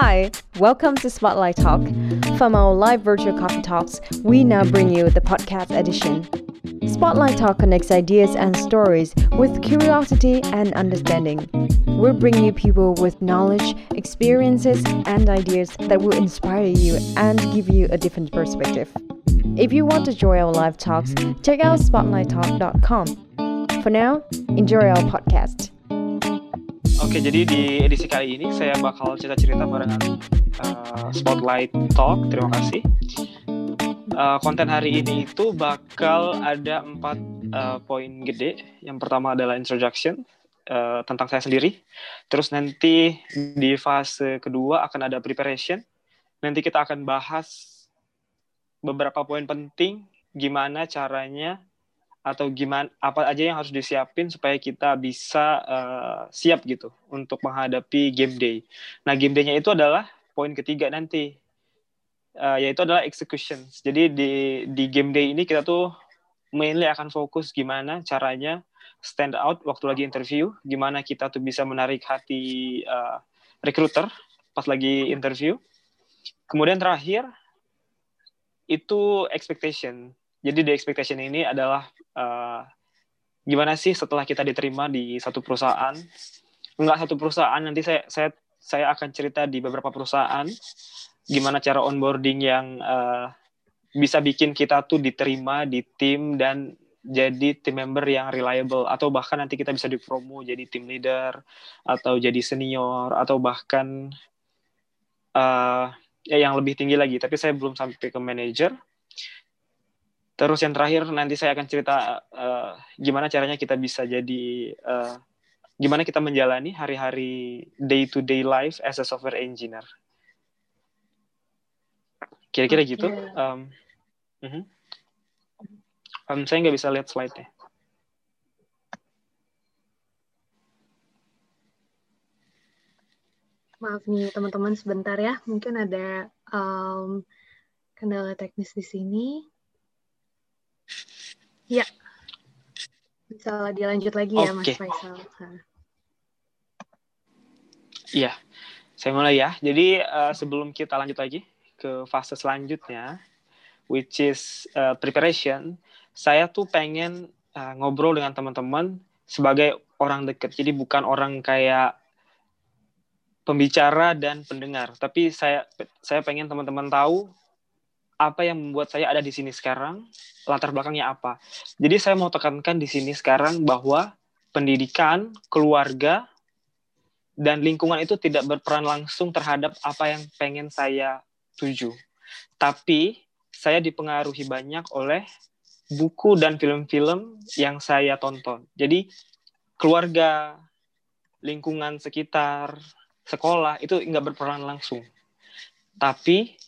Hi, welcome to Spotlight Talk. From our live virtual coffee talks, we now bring you the podcast edition. Spotlight Talk connects ideas and stories with curiosity and understanding. We're bringing you people with knowledge, experiences, and ideas that will inspire you and give you a different perspective. If you want to join our live talks, check out spotlighttalk.com. For now, enjoy our podcast. Oke, jadi di edisi kali ini saya bakal cerita-cerita barengan uh, Spotlight Talk. Terima kasih. Uh, konten hari ini itu bakal ada empat uh, poin gede. Yang pertama adalah introduction uh, tentang saya sendiri. Terus nanti di fase kedua akan ada preparation. Nanti kita akan bahas beberapa poin penting gimana caranya atau gimana apa aja yang harus disiapin supaya kita bisa uh, siap gitu untuk menghadapi game day. Nah game day-nya itu adalah poin ketiga nanti uh, yaitu adalah execution. Jadi di di game day ini kita tuh mainly akan fokus gimana caranya stand out waktu lagi interview, gimana kita tuh bisa menarik hati uh, recruiter pas lagi interview. Kemudian terakhir itu expectation. Jadi the expectation ini adalah uh, gimana sih setelah kita diterima di satu perusahaan? Enggak satu perusahaan, nanti saya saya saya akan cerita di beberapa perusahaan. Gimana cara onboarding yang uh, bisa bikin kita tuh diterima di tim dan jadi tim member yang reliable. Atau bahkan nanti kita bisa dipromo jadi tim leader atau jadi senior atau bahkan uh, ya yang lebih tinggi lagi. Tapi saya belum sampai ke manager Terus yang terakhir nanti saya akan cerita uh, gimana caranya kita bisa jadi uh, gimana kita menjalani hari-hari day to day life as a software engineer. Kira-kira okay. gitu. Um, uh -huh. um, saya nggak bisa lihat slide-nya. Maaf nih teman-teman sebentar ya, mungkin ada um, kendala teknis di sini. Ya. Bisa dilanjut lagi ya, Mas Faisal. Iya. Saya mulai ya. Jadi uh, sebelum kita lanjut lagi ke fase selanjutnya, which is uh, preparation, saya tuh pengen uh, ngobrol dengan teman-teman sebagai orang dekat. Jadi bukan orang kayak pembicara dan pendengar, tapi saya saya pengen teman-teman tahu apa yang membuat saya ada di sini sekarang, latar belakangnya apa. Jadi saya mau tekankan di sini sekarang bahwa pendidikan, keluarga, dan lingkungan itu tidak berperan langsung terhadap apa yang pengen saya tuju. Tapi saya dipengaruhi banyak oleh buku dan film-film yang saya tonton. Jadi keluarga, lingkungan sekitar, sekolah itu nggak berperan langsung. Tapi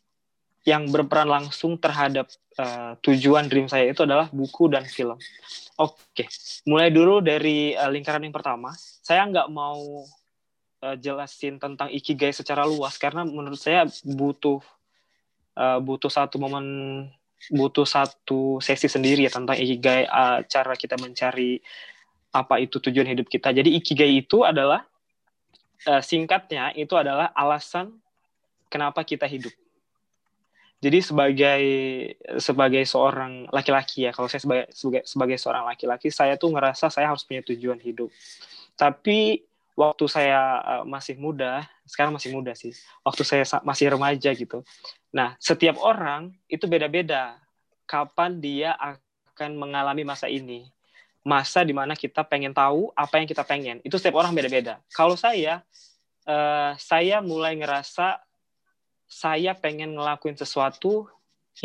yang berperan langsung terhadap uh, tujuan dream saya itu adalah buku dan film. Oke, mulai dulu dari uh, lingkaran yang pertama. Saya nggak mau uh, jelasin tentang ikigai secara luas karena menurut saya butuh uh, butuh satu momen butuh satu sesi sendiri ya tentang ikigai uh, cara kita mencari apa itu tujuan hidup kita. Jadi ikigai itu adalah uh, singkatnya itu adalah alasan kenapa kita hidup jadi sebagai sebagai seorang laki-laki ya, kalau saya sebagai sebagai, sebagai seorang laki-laki, saya tuh ngerasa saya harus punya tujuan hidup. Tapi waktu saya uh, masih muda, sekarang masih muda sih. Waktu saya masih remaja gitu. Nah, setiap orang itu beda-beda kapan dia akan mengalami masa ini. Masa di mana kita pengen tahu apa yang kita pengen. Itu setiap orang beda-beda. Kalau saya, uh, saya mulai ngerasa saya pengen ngelakuin sesuatu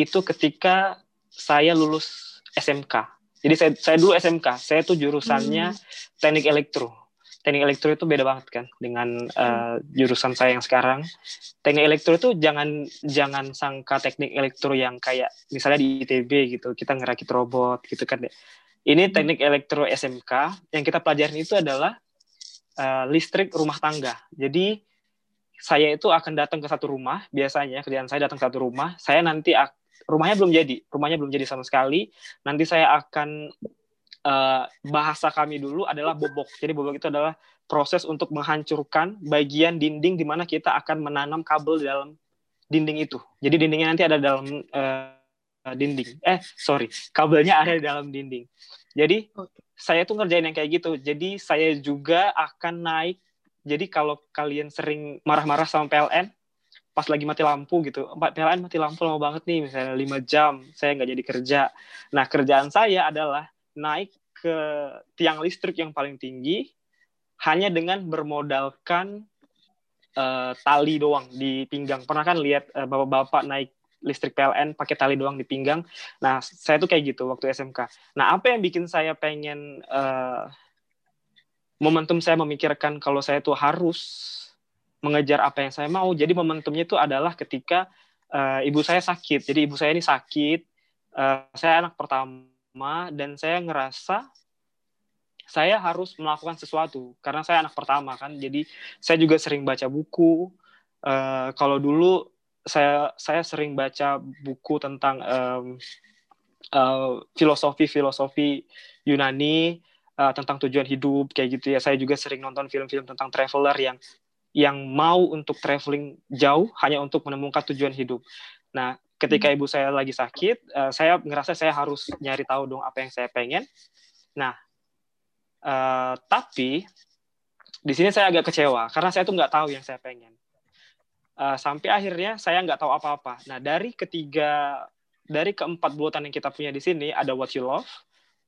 itu ketika saya lulus SMK. Jadi saya, saya dulu SMK, saya tuh jurusannya hmm. teknik elektro. Teknik elektro itu beda banget kan dengan uh, jurusan saya yang sekarang. Teknik elektro itu jangan jangan sangka teknik elektro yang kayak misalnya di ITB gitu, kita ngerakit robot gitu kan. Ini hmm. teknik elektro SMK yang kita pelajarin itu adalah uh, listrik rumah tangga. Jadi saya itu akan datang ke satu rumah biasanya kerjaan saya datang ke satu rumah saya nanti rumahnya belum jadi rumahnya belum jadi sama sekali nanti saya akan uh, bahasa kami dulu adalah bobok. Jadi bobok itu adalah proses untuk menghancurkan bagian dinding di mana kita akan menanam kabel di dalam dinding itu. Jadi dindingnya nanti ada dalam uh, dinding. Eh, sorry, kabelnya ada di dalam dinding. Jadi saya tuh ngerjain yang kayak gitu. Jadi saya juga akan naik. Jadi kalau kalian sering marah-marah sama PLN, pas lagi mati lampu gitu PLN mati lampu lama banget nih misalnya lima jam saya nggak jadi kerja. Nah kerjaan saya adalah naik ke tiang listrik yang paling tinggi hanya dengan bermodalkan uh, tali doang di pinggang. Pernah kan lihat uh, bapak-bapak naik listrik PLN pakai tali doang di pinggang? Nah saya tuh kayak gitu waktu SMK nah apa yang bikin saya pengen uh, momentum saya memikirkan kalau saya tuh harus mengejar apa yang saya mau. Jadi momentumnya itu adalah ketika uh, ibu saya sakit. Jadi ibu saya ini sakit, uh, saya anak pertama dan saya ngerasa saya harus melakukan sesuatu karena saya anak pertama kan. Jadi saya juga sering baca buku. Uh, kalau dulu saya saya sering baca buku tentang um, uh, filosofi filosofi Yunani uh, tentang tujuan hidup kayak gitu ya. Saya juga sering nonton film-film tentang traveler yang yang mau untuk traveling jauh hanya untuk menemukan tujuan hidup. Nah, ketika hmm. ibu saya lagi sakit, uh, saya ngerasa saya harus nyari tahu dong apa yang saya pengen. Nah, uh, tapi di sini saya agak kecewa karena saya tuh nggak tahu yang saya pengen. Uh, sampai akhirnya saya nggak tahu apa-apa. Nah, dari ketiga, dari keempat bulletin yang kita punya di sini ada what you love,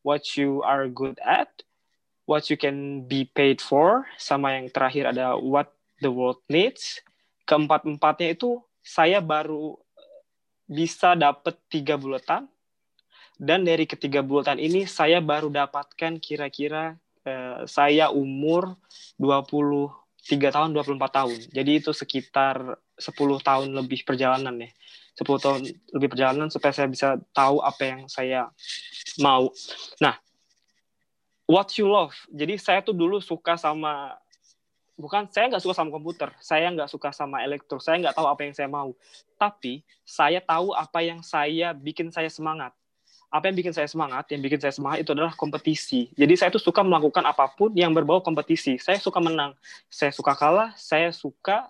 what you are good at, what you can be paid for, sama yang terakhir ada what the world needs. Keempat-empatnya itu saya baru eh, bisa dapat tiga buletan. Dan dari ketiga buletan ini saya baru dapatkan kira-kira eh, saya umur 23 tahun, 24 tahun. Jadi itu sekitar 10 tahun lebih perjalanan ya. 10 tahun lebih perjalanan supaya saya bisa tahu apa yang saya mau. Nah, what you love. Jadi saya tuh dulu suka sama bukan saya nggak suka sama komputer, saya nggak suka sama elektro, saya nggak tahu apa yang saya mau. Tapi saya tahu apa yang saya bikin saya semangat. Apa yang bikin saya semangat? Yang bikin saya semangat itu adalah kompetisi. Jadi saya tuh suka melakukan apa pun yang berbau kompetisi. Saya suka menang, saya suka kalah, saya suka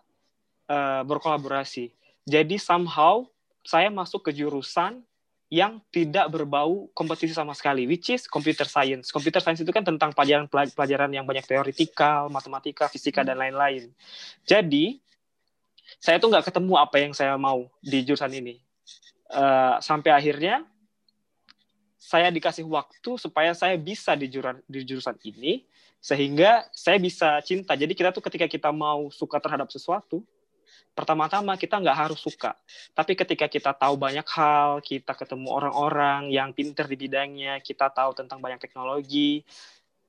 uh, berkolaborasi. Jadi somehow saya masuk ke jurusan yang tidak berbau kompetisi sama sekali, which is computer science. Computer science itu kan tentang pelajaran-pelajaran yang banyak teoritikal, matematika, fisika, dan lain-lain. Jadi, saya tuh nggak ketemu apa yang saya mau di jurusan ini. Uh, sampai akhirnya, saya dikasih waktu supaya saya bisa di jurusan, di jurusan ini, sehingga saya bisa cinta. Jadi kita tuh ketika kita mau suka terhadap sesuatu, pertama-tama kita nggak harus suka. Tapi ketika kita tahu banyak hal, kita ketemu orang-orang yang pinter di bidangnya, kita tahu tentang banyak teknologi,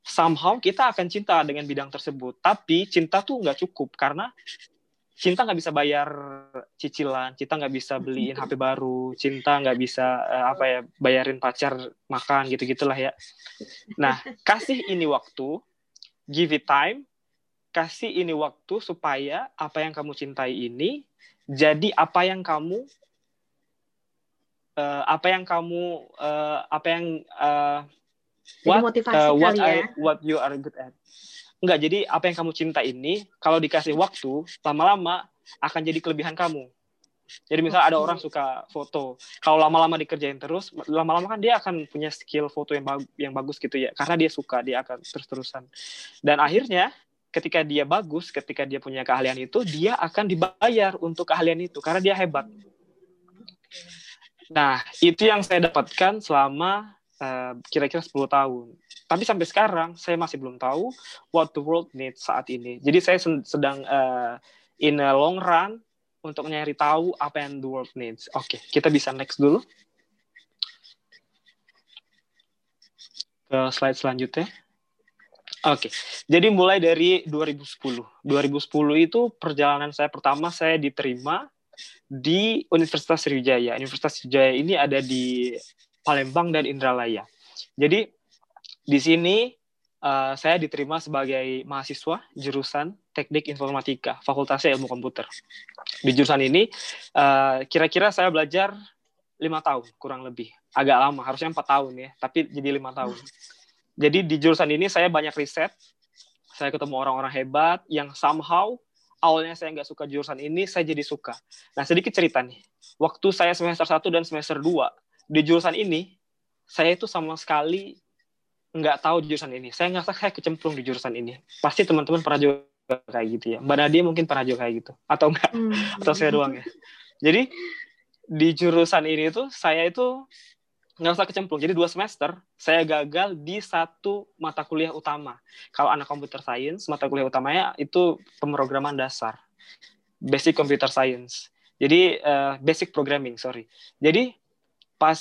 somehow kita akan cinta dengan bidang tersebut. Tapi cinta tuh nggak cukup karena cinta nggak bisa bayar cicilan, cinta nggak bisa beliin HP baru, cinta nggak bisa uh, apa ya bayarin pacar makan gitu gitulah ya. Nah kasih ini waktu, give it time, kasih ini waktu supaya apa yang kamu cintai ini jadi apa yang kamu uh, apa yang kamu uh, apa yang uh, what uh, what ya. what you are good at Enggak, jadi apa yang kamu cinta ini kalau dikasih waktu lama-lama akan jadi kelebihan kamu. Jadi misal okay. ada orang suka foto, kalau lama-lama dikerjain terus, lama-lama kan dia akan punya skill foto yang bagus, yang bagus gitu ya, karena dia suka, dia akan terus-terusan. Dan akhirnya ketika dia bagus, ketika dia punya keahlian itu, dia akan dibayar untuk keahlian itu karena dia hebat. Nah, itu yang saya dapatkan selama uh, kira-kira 10 tahun. Tapi sampai sekarang saya masih belum tahu what the world needs saat ini. Jadi saya sedang uh, in a long run untuk nyari tahu apa yang the world needs. Oke, okay, kita bisa next dulu. Ke slide selanjutnya. Oke, okay. jadi mulai dari 2010. 2010 itu perjalanan saya pertama saya diterima di Universitas Sriwijaya. Universitas Sriwijaya ini ada di Palembang dan Indralaya. Jadi di sini uh, saya diterima sebagai mahasiswa jurusan Teknik Informatika, Fakultasnya Ilmu Komputer. Di jurusan ini eh, kira-kira saya belajar lima tahun kurang lebih, agak lama, harusnya empat tahun ya, tapi jadi lima tahun. Jadi di jurusan ini saya banyak riset, saya ketemu orang-orang hebat yang somehow awalnya saya nggak suka jurusan ini, saya jadi suka. Nah sedikit cerita nih, waktu saya semester 1 dan semester 2 di jurusan ini, saya itu sama sekali nggak tahu jurusan ini. Saya ngerasa saya kecemplung di jurusan ini. Pasti teman-teman pernah juga kayak gitu ya. Mbak Nadia mungkin pernah juga kayak gitu. Atau enggak? Hmm. Atau saya doang ya. Jadi di jurusan ini tuh saya itu nggak usah kecemplung. Jadi dua semester saya gagal di satu mata kuliah utama. Kalau anak computer science, mata kuliah utamanya itu pemrograman dasar, basic computer science. Jadi uh, basic programming, sorry. Jadi pas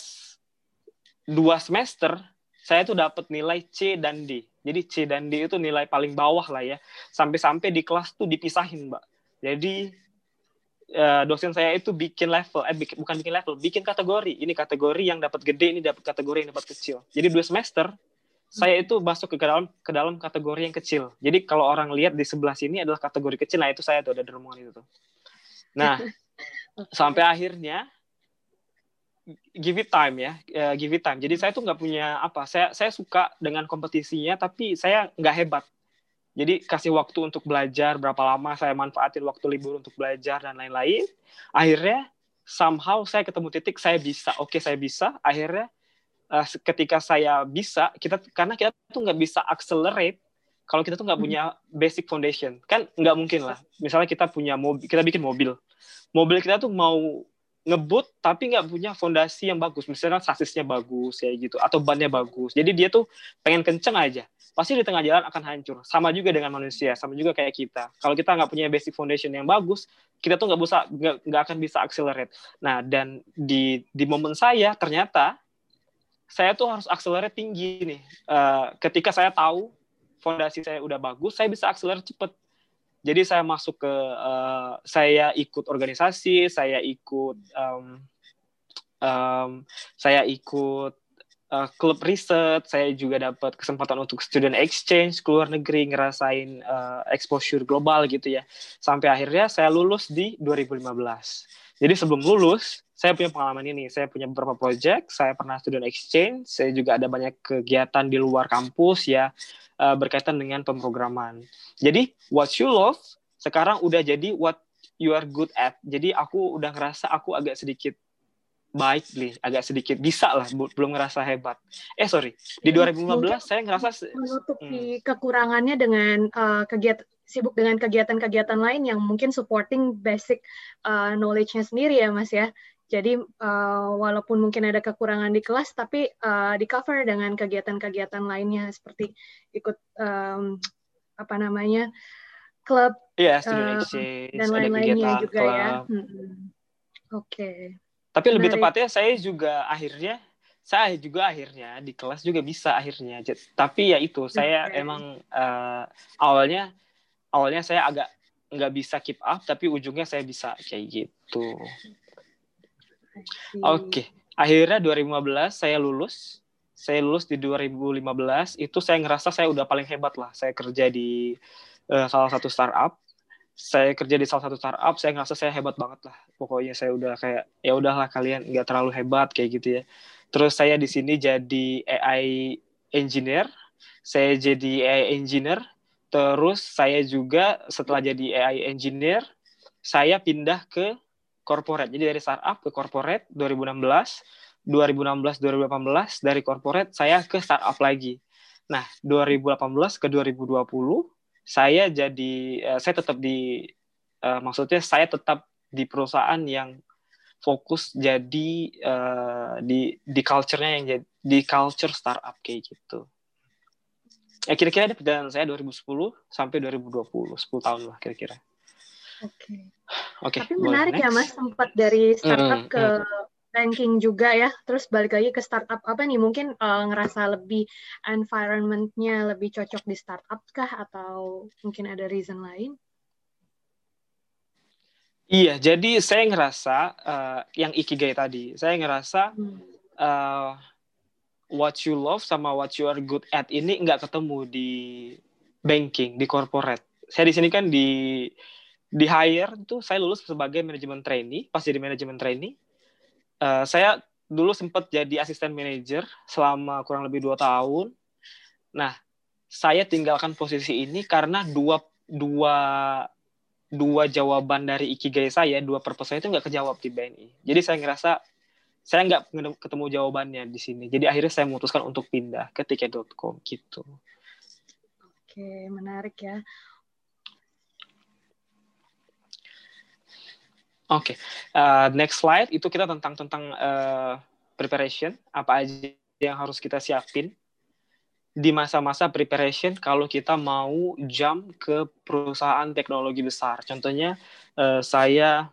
dua semester saya tuh dapat nilai C dan D. Jadi C dan D itu nilai paling bawah lah ya. Sampai-sampai di kelas tuh dipisahin, Mbak. Jadi uh, dosen saya itu bikin level, eh bikin, bukan bikin level, bikin kategori. Ini kategori yang dapat gede, ini dapat kategori yang dapat kecil. Jadi dua semester saya itu masuk ke dalam ke dalam kategori yang kecil. Jadi kalau orang lihat di sebelah sini adalah kategori kecil, nah itu saya tuh ada di rombongan itu tuh. Nah, sampai akhirnya give it time ya, uh, give it time. Jadi saya tuh nggak punya apa, saya saya suka dengan kompetisinya, tapi saya nggak hebat. Jadi kasih waktu untuk belajar berapa lama saya manfaatin waktu libur untuk belajar dan lain-lain. Akhirnya somehow saya ketemu titik saya bisa. Oke, saya bisa. Akhirnya uh, ketika saya bisa, kita karena kita tuh nggak bisa accelerate kalau kita tuh nggak punya basic foundation. Kan nggak mungkin lah. Misalnya kita punya mobil, kita bikin mobil. Mobil kita tuh mau ngebut tapi nggak punya fondasi yang bagus. Misalnya sasisnya bagus ya gitu atau bannya bagus. Jadi dia tuh pengen kenceng aja. Pasti di tengah jalan akan hancur. Sama juga dengan manusia sama juga kayak kita. Kalau kita nggak punya basic foundation yang bagus kita tuh nggak bisa nggak akan bisa accelerate. Nah dan di di momen saya ternyata saya tuh harus accelerate tinggi nih. Uh, ketika saya tahu fondasi saya udah bagus saya bisa accelerate cepet jadi saya masuk ke uh, saya ikut organisasi saya ikut um, um, saya ikut uh, klub riset saya juga dapat kesempatan untuk student exchange ke luar negeri ngerasain uh, exposure global gitu ya. Sampai akhirnya saya lulus di 2015 jadi sebelum lulus saya punya pengalaman ini saya punya beberapa project saya pernah student exchange saya juga ada banyak kegiatan di luar kampus ya uh, berkaitan dengan pemrograman. Jadi what you love sekarang udah jadi what you are good at. Jadi aku udah ngerasa aku agak sedikit baik nih, agak sedikit bisa lah, belum ngerasa hebat. Eh sorry, di 2015 Mungkin saya ngerasa menutupi hmm. kekurangannya dengan uh, kegiatan sibuk dengan kegiatan-kegiatan lain yang mungkin supporting basic uh, knowledge-nya sendiri ya Mas ya. Jadi uh, walaupun mungkin ada kekurangan di kelas, tapi uh, di cover dengan kegiatan-kegiatan lainnya seperti ikut um, apa namanya klub yeah, uh, dan lain-lainnya juga club. ya. Hmm. Oke. Okay. Tapi lebih tepatnya saya juga akhirnya saya juga akhirnya di kelas juga bisa akhirnya. Tapi ya itu saya okay. emang uh, awalnya awalnya saya agak nggak bisa keep up, tapi ujungnya saya bisa kayak gitu. Oke, okay. akhirnya 2015 saya lulus. Saya lulus di 2015 itu saya ngerasa saya udah paling hebat lah. Saya kerja di uh, salah satu startup. Saya kerja di salah satu startup, saya ngerasa saya hebat banget lah. Pokoknya saya udah kayak ya udahlah kalian nggak terlalu hebat kayak gitu ya. Terus saya di sini jadi AI engineer. Saya jadi AI engineer. Terus saya juga setelah jadi AI engineer, saya pindah ke corporate. Jadi dari startup ke corporate 2016, 2016 2018 dari corporate saya ke startup lagi. Nah, 2018 ke 2020 saya jadi uh, saya tetap di uh, maksudnya saya tetap di perusahaan yang fokus jadi uh, di di culture-nya yang jadi di culture startup kayak gitu. Ya kira-kira ada perjalanan saya 2010 sampai 2020, 10 tahun lah kira-kira. Oke. Okay. Okay, Tapi menarik ya Mas, sempat dari startup mm, ke mm. banking juga ya, terus balik lagi ke startup apa nih? Mungkin uh, ngerasa lebih environment-nya lebih cocok di startup kah atau mungkin ada reason lain? Iya, jadi saya ngerasa uh, yang ikigai tadi, saya ngerasa hmm. uh, what you love sama what you are good at ini nggak ketemu di banking, di corporate. Saya di sini kan di di hire itu saya lulus sebagai manajemen trainee pas jadi manajemen trainee uh, saya dulu sempat jadi asisten manajer selama kurang lebih dua tahun Nah, saya tinggalkan posisi ini karena dua dua dua jawaban dari ikigai saya, dua purpose saya itu nggak kejawab di BNI. Jadi saya ngerasa saya nggak ketemu jawabannya di sini. Jadi akhirnya saya memutuskan untuk pindah ke tiket.com gitu. Oke, menarik ya. Oke, okay. uh, next slide itu kita tentang tentang uh, preparation apa aja yang harus kita siapin di masa-masa preparation kalau kita mau jump ke perusahaan teknologi besar. Contohnya uh, saya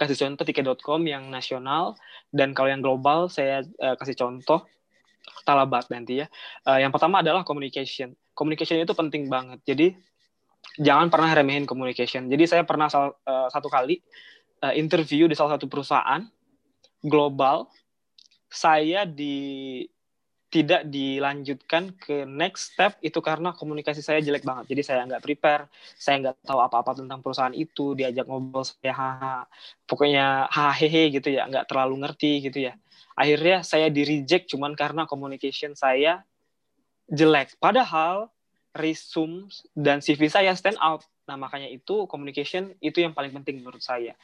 kasih contoh tiket.com yang nasional dan kalau yang global saya uh, kasih contoh Talabat nanti ya. Uh, yang pertama adalah communication. Communication itu penting banget. Jadi jangan pernah remehin communication. Jadi saya pernah sal, satu kali uh, interview di salah satu perusahaan global. Saya di tidak dilanjutkan ke next step itu karena komunikasi saya jelek banget. Jadi saya nggak prepare, saya nggak tahu apa-apa tentang perusahaan itu, diajak ngobrol saya haha, pokoknya hahehe gitu ya, nggak terlalu ngerti gitu ya. Akhirnya saya di reject cuman karena communication saya jelek. Padahal resume dan CV saya stand out. Nah makanya itu communication itu yang paling penting menurut saya.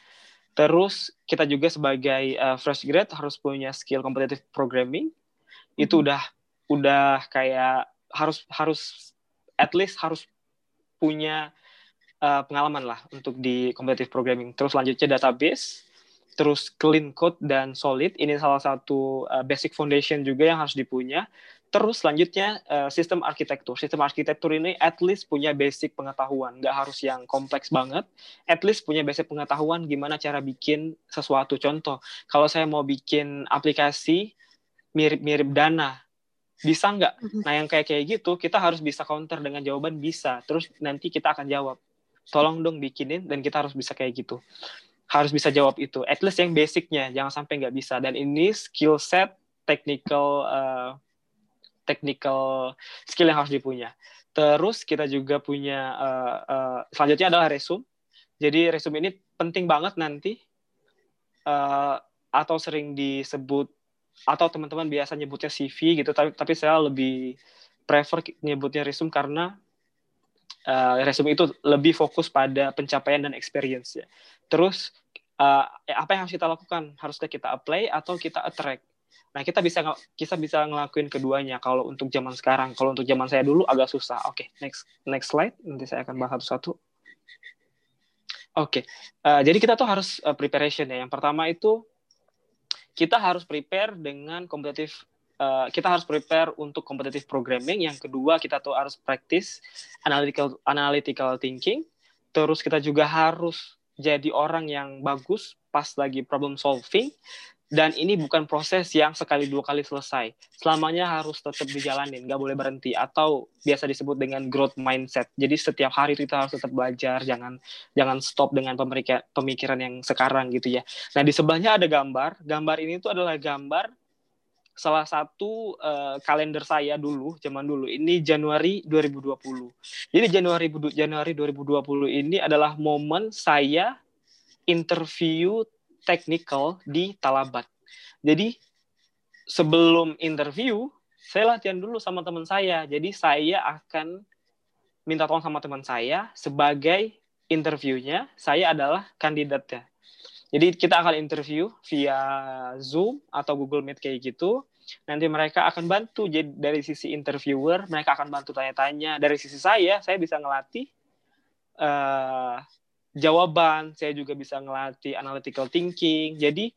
Terus kita juga sebagai uh, fresh grad harus punya skill competitive programming itu hmm. udah udah kayak harus harus at least harus punya uh, pengalaman lah untuk di competitive programming. Terus selanjutnya database, terus clean code dan solid. Ini salah satu uh, basic foundation juga yang harus dipunya. Terus selanjutnya uh, sistem arsitektur. Sistem arsitektur ini at least punya basic pengetahuan, nggak harus yang kompleks banget. At least punya basic pengetahuan gimana cara bikin sesuatu. Contoh, kalau saya mau bikin aplikasi mirip-mirip dana bisa nggak? Mm-hmm. Nah yang kayak kayak gitu kita harus bisa counter dengan jawaban bisa. Terus nanti kita akan jawab, tolong dong bikinin dan kita harus bisa kayak gitu. Harus bisa jawab itu. At least yang basicnya, jangan sampai nggak bisa. Dan ini skill set, technical, uh, technical skill yang harus dipunya. Terus kita juga punya uh, uh, selanjutnya adalah resume. Jadi resume ini penting banget nanti uh, atau sering disebut atau teman-teman biasa nyebutnya CV gitu tapi tapi saya lebih prefer nyebutnya resume karena uh, resume itu lebih fokus pada pencapaian dan experience ya. Terus uh, apa yang harus kita lakukan? Haruskah kita apply atau kita attract? Nah, kita bisa kita bisa ngelakuin keduanya kalau untuk zaman sekarang. Kalau untuk zaman saya dulu agak susah. Oke, okay, next next slide. Nanti saya akan bahas satu-satu. Oke, okay. uh, jadi kita tuh harus uh, preparation ya. Yang pertama itu kita harus prepare dengan kompetitif uh, kita harus prepare untuk kompetitif programming yang kedua kita tuh harus practice analytical analytical thinking terus kita juga harus jadi orang yang bagus pas lagi problem solving dan ini bukan proses yang sekali dua kali selesai. Selamanya harus tetap dijalanin nggak boleh berhenti atau biasa disebut dengan growth mindset. Jadi setiap hari kita harus tetap belajar jangan jangan stop dengan pemikiran yang sekarang gitu ya. Nah di sebelahnya ada gambar. Gambar ini tuh adalah gambar salah satu uh, kalender saya dulu zaman dulu ini Januari 2020 jadi Januari Januari 2020 ini adalah momen saya interview technical di Talabat. Jadi sebelum interview, saya latihan dulu sama teman saya. Jadi saya akan minta tolong sama teman saya sebagai interviewnya. Saya adalah kandidatnya. Jadi kita akan interview via Zoom atau Google Meet kayak gitu. Nanti mereka akan bantu. Jadi dari sisi interviewer, mereka akan bantu tanya-tanya. Dari sisi saya, saya bisa ngelatih uh, jawaban, saya juga bisa ngelatih analytical thinking. Jadi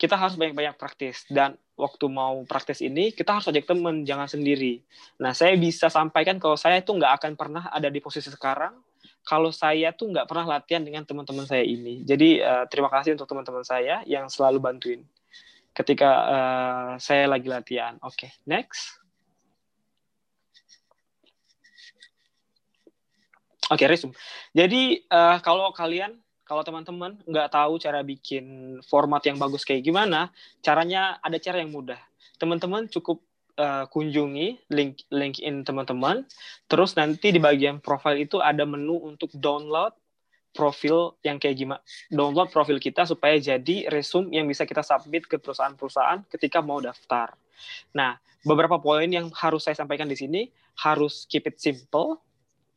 kita harus banyak-banyak praktis dan waktu mau praktis ini kita harus ajak teman, jangan sendiri. Nah, saya bisa sampaikan kalau saya itu nggak akan pernah ada di posisi sekarang kalau saya tuh nggak pernah latihan dengan teman-teman saya ini. Jadi uh, terima kasih untuk teman-teman saya yang selalu bantuin ketika uh, saya lagi latihan. Oke, okay, next. Oke, okay, resume. Jadi uh, kalau kalian, kalau teman-teman nggak tahu cara bikin format yang bagus kayak gimana, caranya ada cara yang mudah. Teman-teman cukup uh, kunjungi link LinkedIn teman-teman, terus nanti di bagian profile itu ada menu untuk download profil yang kayak gimana download profil kita supaya jadi resume yang bisa kita submit ke perusahaan-perusahaan ketika mau daftar. Nah, beberapa poin yang harus saya sampaikan di sini harus keep it simple,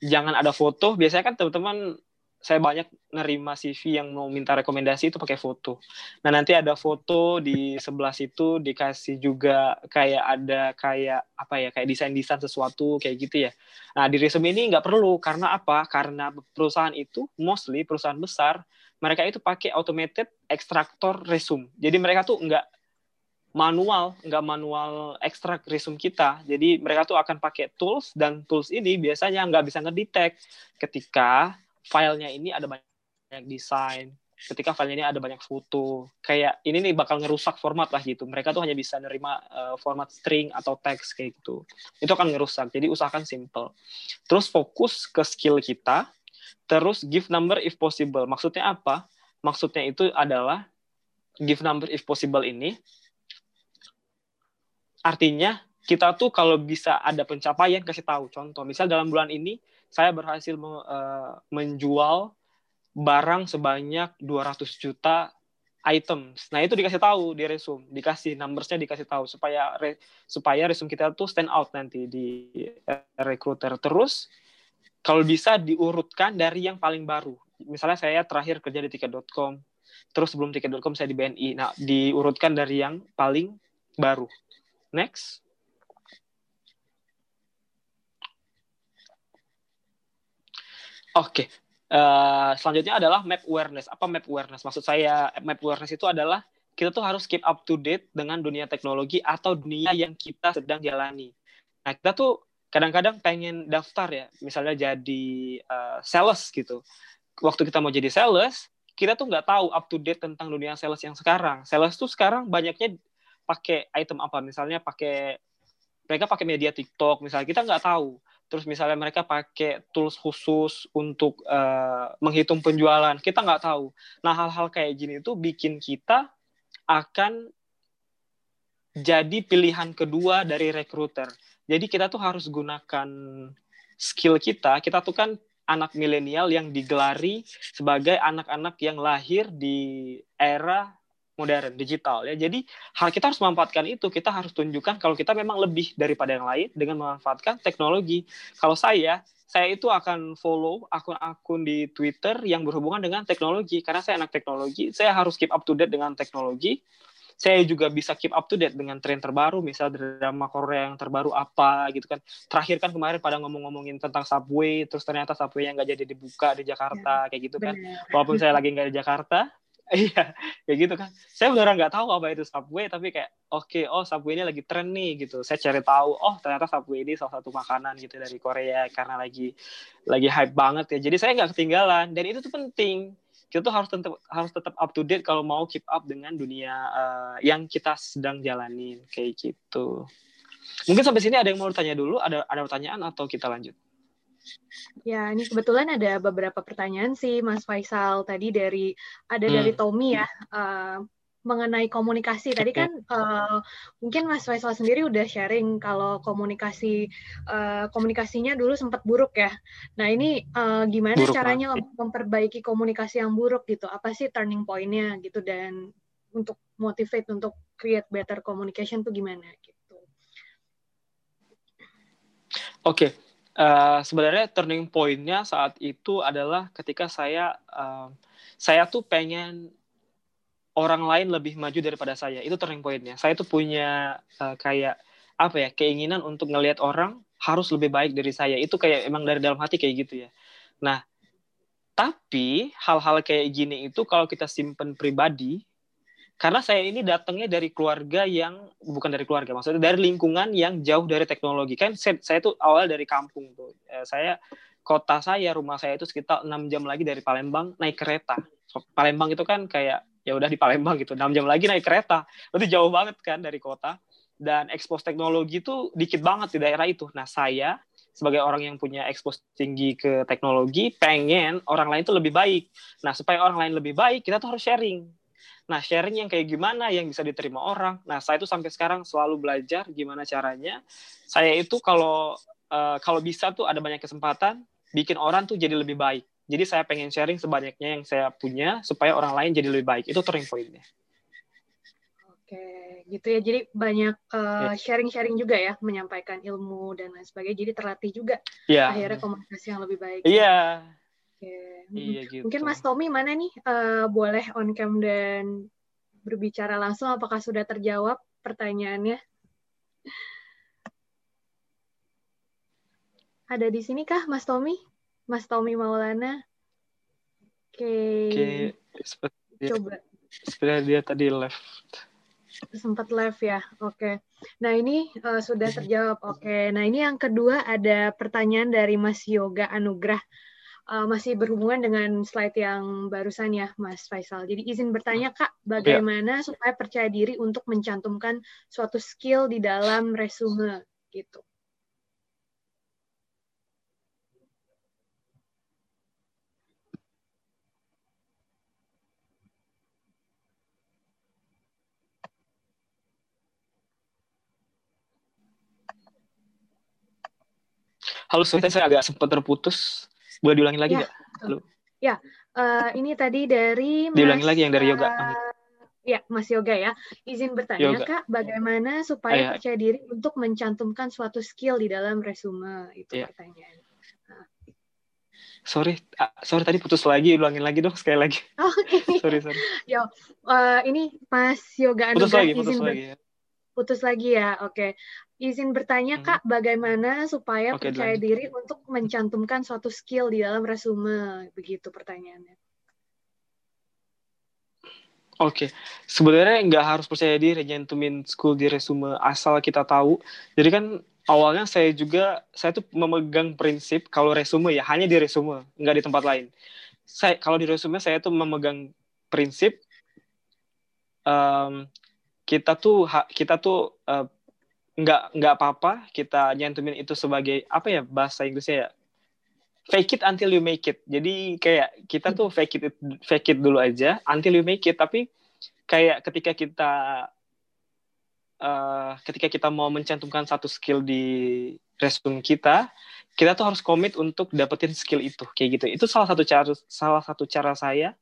jangan ada foto. Biasanya kan teman-teman saya banyak nerima CV yang mau minta rekomendasi itu pakai foto. Nah nanti ada foto di sebelah situ dikasih juga kayak ada kayak apa ya kayak desain-desain sesuatu kayak gitu ya. Nah di resume ini nggak perlu karena apa? Karena perusahaan itu mostly perusahaan besar mereka itu pakai automated extractor resume. Jadi mereka tuh nggak manual, nggak manual ekstrak resume kita. Jadi mereka tuh akan pakai tools dan tools ini biasanya nggak bisa ngedetect ketika filenya ini ada banyak desain, ketika filenya ini ada banyak foto, kayak ini nih bakal ngerusak format lah gitu. Mereka tuh hanya bisa nerima uh, format string atau teks kayak gitu. Itu akan ngerusak. Jadi usahakan simple. Terus fokus ke skill kita. Terus give number if possible. Maksudnya apa? Maksudnya itu adalah give number if possible ini artinya kita tuh kalau bisa ada pencapaian kasih tahu contoh misal dalam bulan ini saya berhasil uh, menjual barang sebanyak 200 juta items. Nah, itu dikasih tahu di resume, dikasih numbersnya dikasih tahu supaya re, supaya resume kita tuh stand out nanti di uh, recruiter. Terus kalau bisa diurutkan dari yang paling baru. Misalnya saya terakhir kerja di tiket.com, terus sebelum tiket.com saya di BNI. Nah, diurutkan dari yang paling baru. Next. Oke, okay. uh, selanjutnya adalah map awareness. Apa map awareness? Maksud saya map awareness itu adalah kita tuh harus keep up to date dengan dunia teknologi atau dunia yang kita sedang jalani. Nah, kita tuh kadang-kadang pengen daftar ya, misalnya jadi uh, sales gitu. Waktu kita mau jadi sales, kita tuh nggak tahu up to date tentang dunia sales yang sekarang. Sales tuh sekarang banyaknya pakai item apa, misalnya pakai mereka pakai media TikTok, misalnya kita nggak tahu terus misalnya mereka pakai tools khusus untuk uh, menghitung penjualan, kita nggak tahu. Nah hal-hal kayak gini itu bikin kita akan jadi pilihan kedua dari recruiter. Jadi kita tuh harus gunakan skill kita. Kita tuh kan anak milenial yang digelari sebagai anak-anak yang lahir di era modern digital ya jadi hal kita harus memanfaatkan itu kita harus tunjukkan kalau kita memang lebih daripada yang lain dengan memanfaatkan teknologi kalau saya saya itu akan follow akun-akun di Twitter yang berhubungan dengan teknologi karena saya anak teknologi saya harus keep up to date dengan teknologi saya juga bisa keep up to date dengan tren terbaru, misal drama Korea yang terbaru apa gitu kan. Terakhir kan kemarin pada ngomong-ngomongin tentang subway, terus ternyata subway yang nggak jadi dibuka di Jakarta, ya, kayak gitu kan. Bener. Walaupun saya lagi nggak di Jakarta, Iya, kayak gitu kan. Saya beneran nggak tahu apa itu Subway, tapi kayak oke, okay, oh Subway ini lagi tren nih gitu. Saya cari tahu, oh ternyata Subway ini salah satu makanan gitu dari Korea karena lagi lagi hype banget ya. Jadi saya nggak ketinggalan dan itu tuh penting. Kita tuh harus tetap harus tetap up to date kalau mau keep up dengan dunia uh, yang kita sedang jalanin kayak gitu. Mungkin sampai sini ada yang mau tanya dulu, ada ada pertanyaan atau kita lanjut? Ya, ini kebetulan ada beberapa pertanyaan sih, Mas Faisal. Tadi dari ada hmm. dari Tommy ya, uh, mengenai komunikasi. Tadi kan uh, mungkin Mas Faisal sendiri udah sharing kalau komunikasi uh, komunikasinya dulu sempat buruk ya. Nah ini uh, gimana buruk caranya banget. memperbaiki komunikasi yang buruk gitu? Apa sih turning point-nya gitu dan untuk motivate untuk create better communication tuh gimana gitu? Oke, okay uh, sebenarnya turning point-nya saat itu adalah ketika saya uh, saya tuh pengen orang lain lebih maju daripada saya. Itu turning point-nya. Saya tuh punya uh, kayak apa ya keinginan untuk ngelihat orang harus lebih baik dari saya. Itu kayak emang dari dalam hati kayak gitu ya. Nah tapi hal-hal kayak gini itu kalau kita simpen pribadi karena saya ini datangnya dari keluarga yang bukan dari keluarga maksudnya dari lingkungan yang jauh dari teknologi. Kan saya, saya tuh awal dari kampung tuh. Eh, saya kota saya rumah saya itu sekitar enam jam lagi dari Palembang naik kereta. Palembang itu kan kayak ya udah di Palembang gitu enam jam lagi naik kereta. Itu jauh banget kan dari kota. Dan ekspos teknologi itu dikit banget di daerah itu. Nah saya sebagai orang yang punya ekspos tinggi ke teknologi pengen orang lain itu lebih baik. Nah supaya orang lain lebih baik kita tuh harus sharing Nah, sharing yang kayak gimana yang bisa diterima orang. Nah, saya itu sampai sekarang selalu belajar gimana caranya. Saya itu kalau uh, kalau bisa tuh ada banyak kesempatan bikin orang tuh jadi lebih baik. Jadi saya pengen sharing sebanyaknya yang saya punya supaya orang lain jadi lebih baik. Itu turning point-nya. Oke, gitu ya. Jadi banyak uh, sharing-sharing juga ya, menyampaikan ilmu dan lain sebagainya. Jadi terlatih juga yeah. akhirnya komunikasi yang lebih baik. Iya. Yeah. Oke. Iya gitu. Mungkin Mas Tommy mana nih uh, boleh on cam dan berbicara langsung apakah sudah terjawab pertanyaannya? Ada di sini kah Mas Tommy? Mas Tommy Maulana? Oke. Okay. Oke. Coba. Dia tadi left. Sempat left ya. Oke. Okay. Nah, ini uh, sudah terjawab. Oke. Okay. Nah, ini yang kedua ada pertanyaan dari Mas Yoga Anugrah. Uh, masih berhubungan dengan slide yang barusan ya, Mas Faisal. Jadi izin bertanya, Kak, bagaimana yeah. supaya percaya diri untuk mencantumkan suatu skill di dalam resume gitu? Halo, sorry saya agak sempat terputus. Boleh diulangi lagi ya, nggak? Ya, ya uh, ini tadi dari Mas, Diulangi lagi yang dari yoga. Uh, ya, Mas Yoga ya. Izin bertanya, yoga. Kak, bagaimana supaya Ayah. percaya diri untuk mencantumkan suatu skill di dalam resume? Itu ya. pertanyaan. Nah. Sorry, uh, sorry tadi putus lagi, ulangin lagi dong sekali lagi. Oh, Oke. Okay. sorry, sorry. Yo, uh, ini Mas Yoga Anugrah putus lagi, putus izin lagi. Ya. Putus lagi ya, oke. Okay. Izin bertanya, hmm. Kak, bagaimana supaya okay, percaya lanjut. diri untuk mencantumkan suatu skill di dalam resume? Begitu pertanyaannya. Oke, okay. sebenarnya nggak harus percaya diri nyantumin skill di resume asal kita tahu. Jadi kan awalnya saya juga saya tuh memegang prinsip kalau resume ya hanya di resume, nggak di tempat lain. Saya kalau di resume saya tuh memegang prinsip um, kita tuh kita tuh uh, nggak nggak apa-apa kita nyantumin itu sebagai apa ya bahasa Inggrisnya ya? Fake it until you make it. Jadi kayak kita tuh fake it fake it dulu aja until you make it. Tapi kayak ketika kita uh, ketika kita mau mencantumkan satu skill di resume kita kita tuh harus komit untuk dapetin skill itu kayak gitu. Itu salah satu cara salah satu cara saya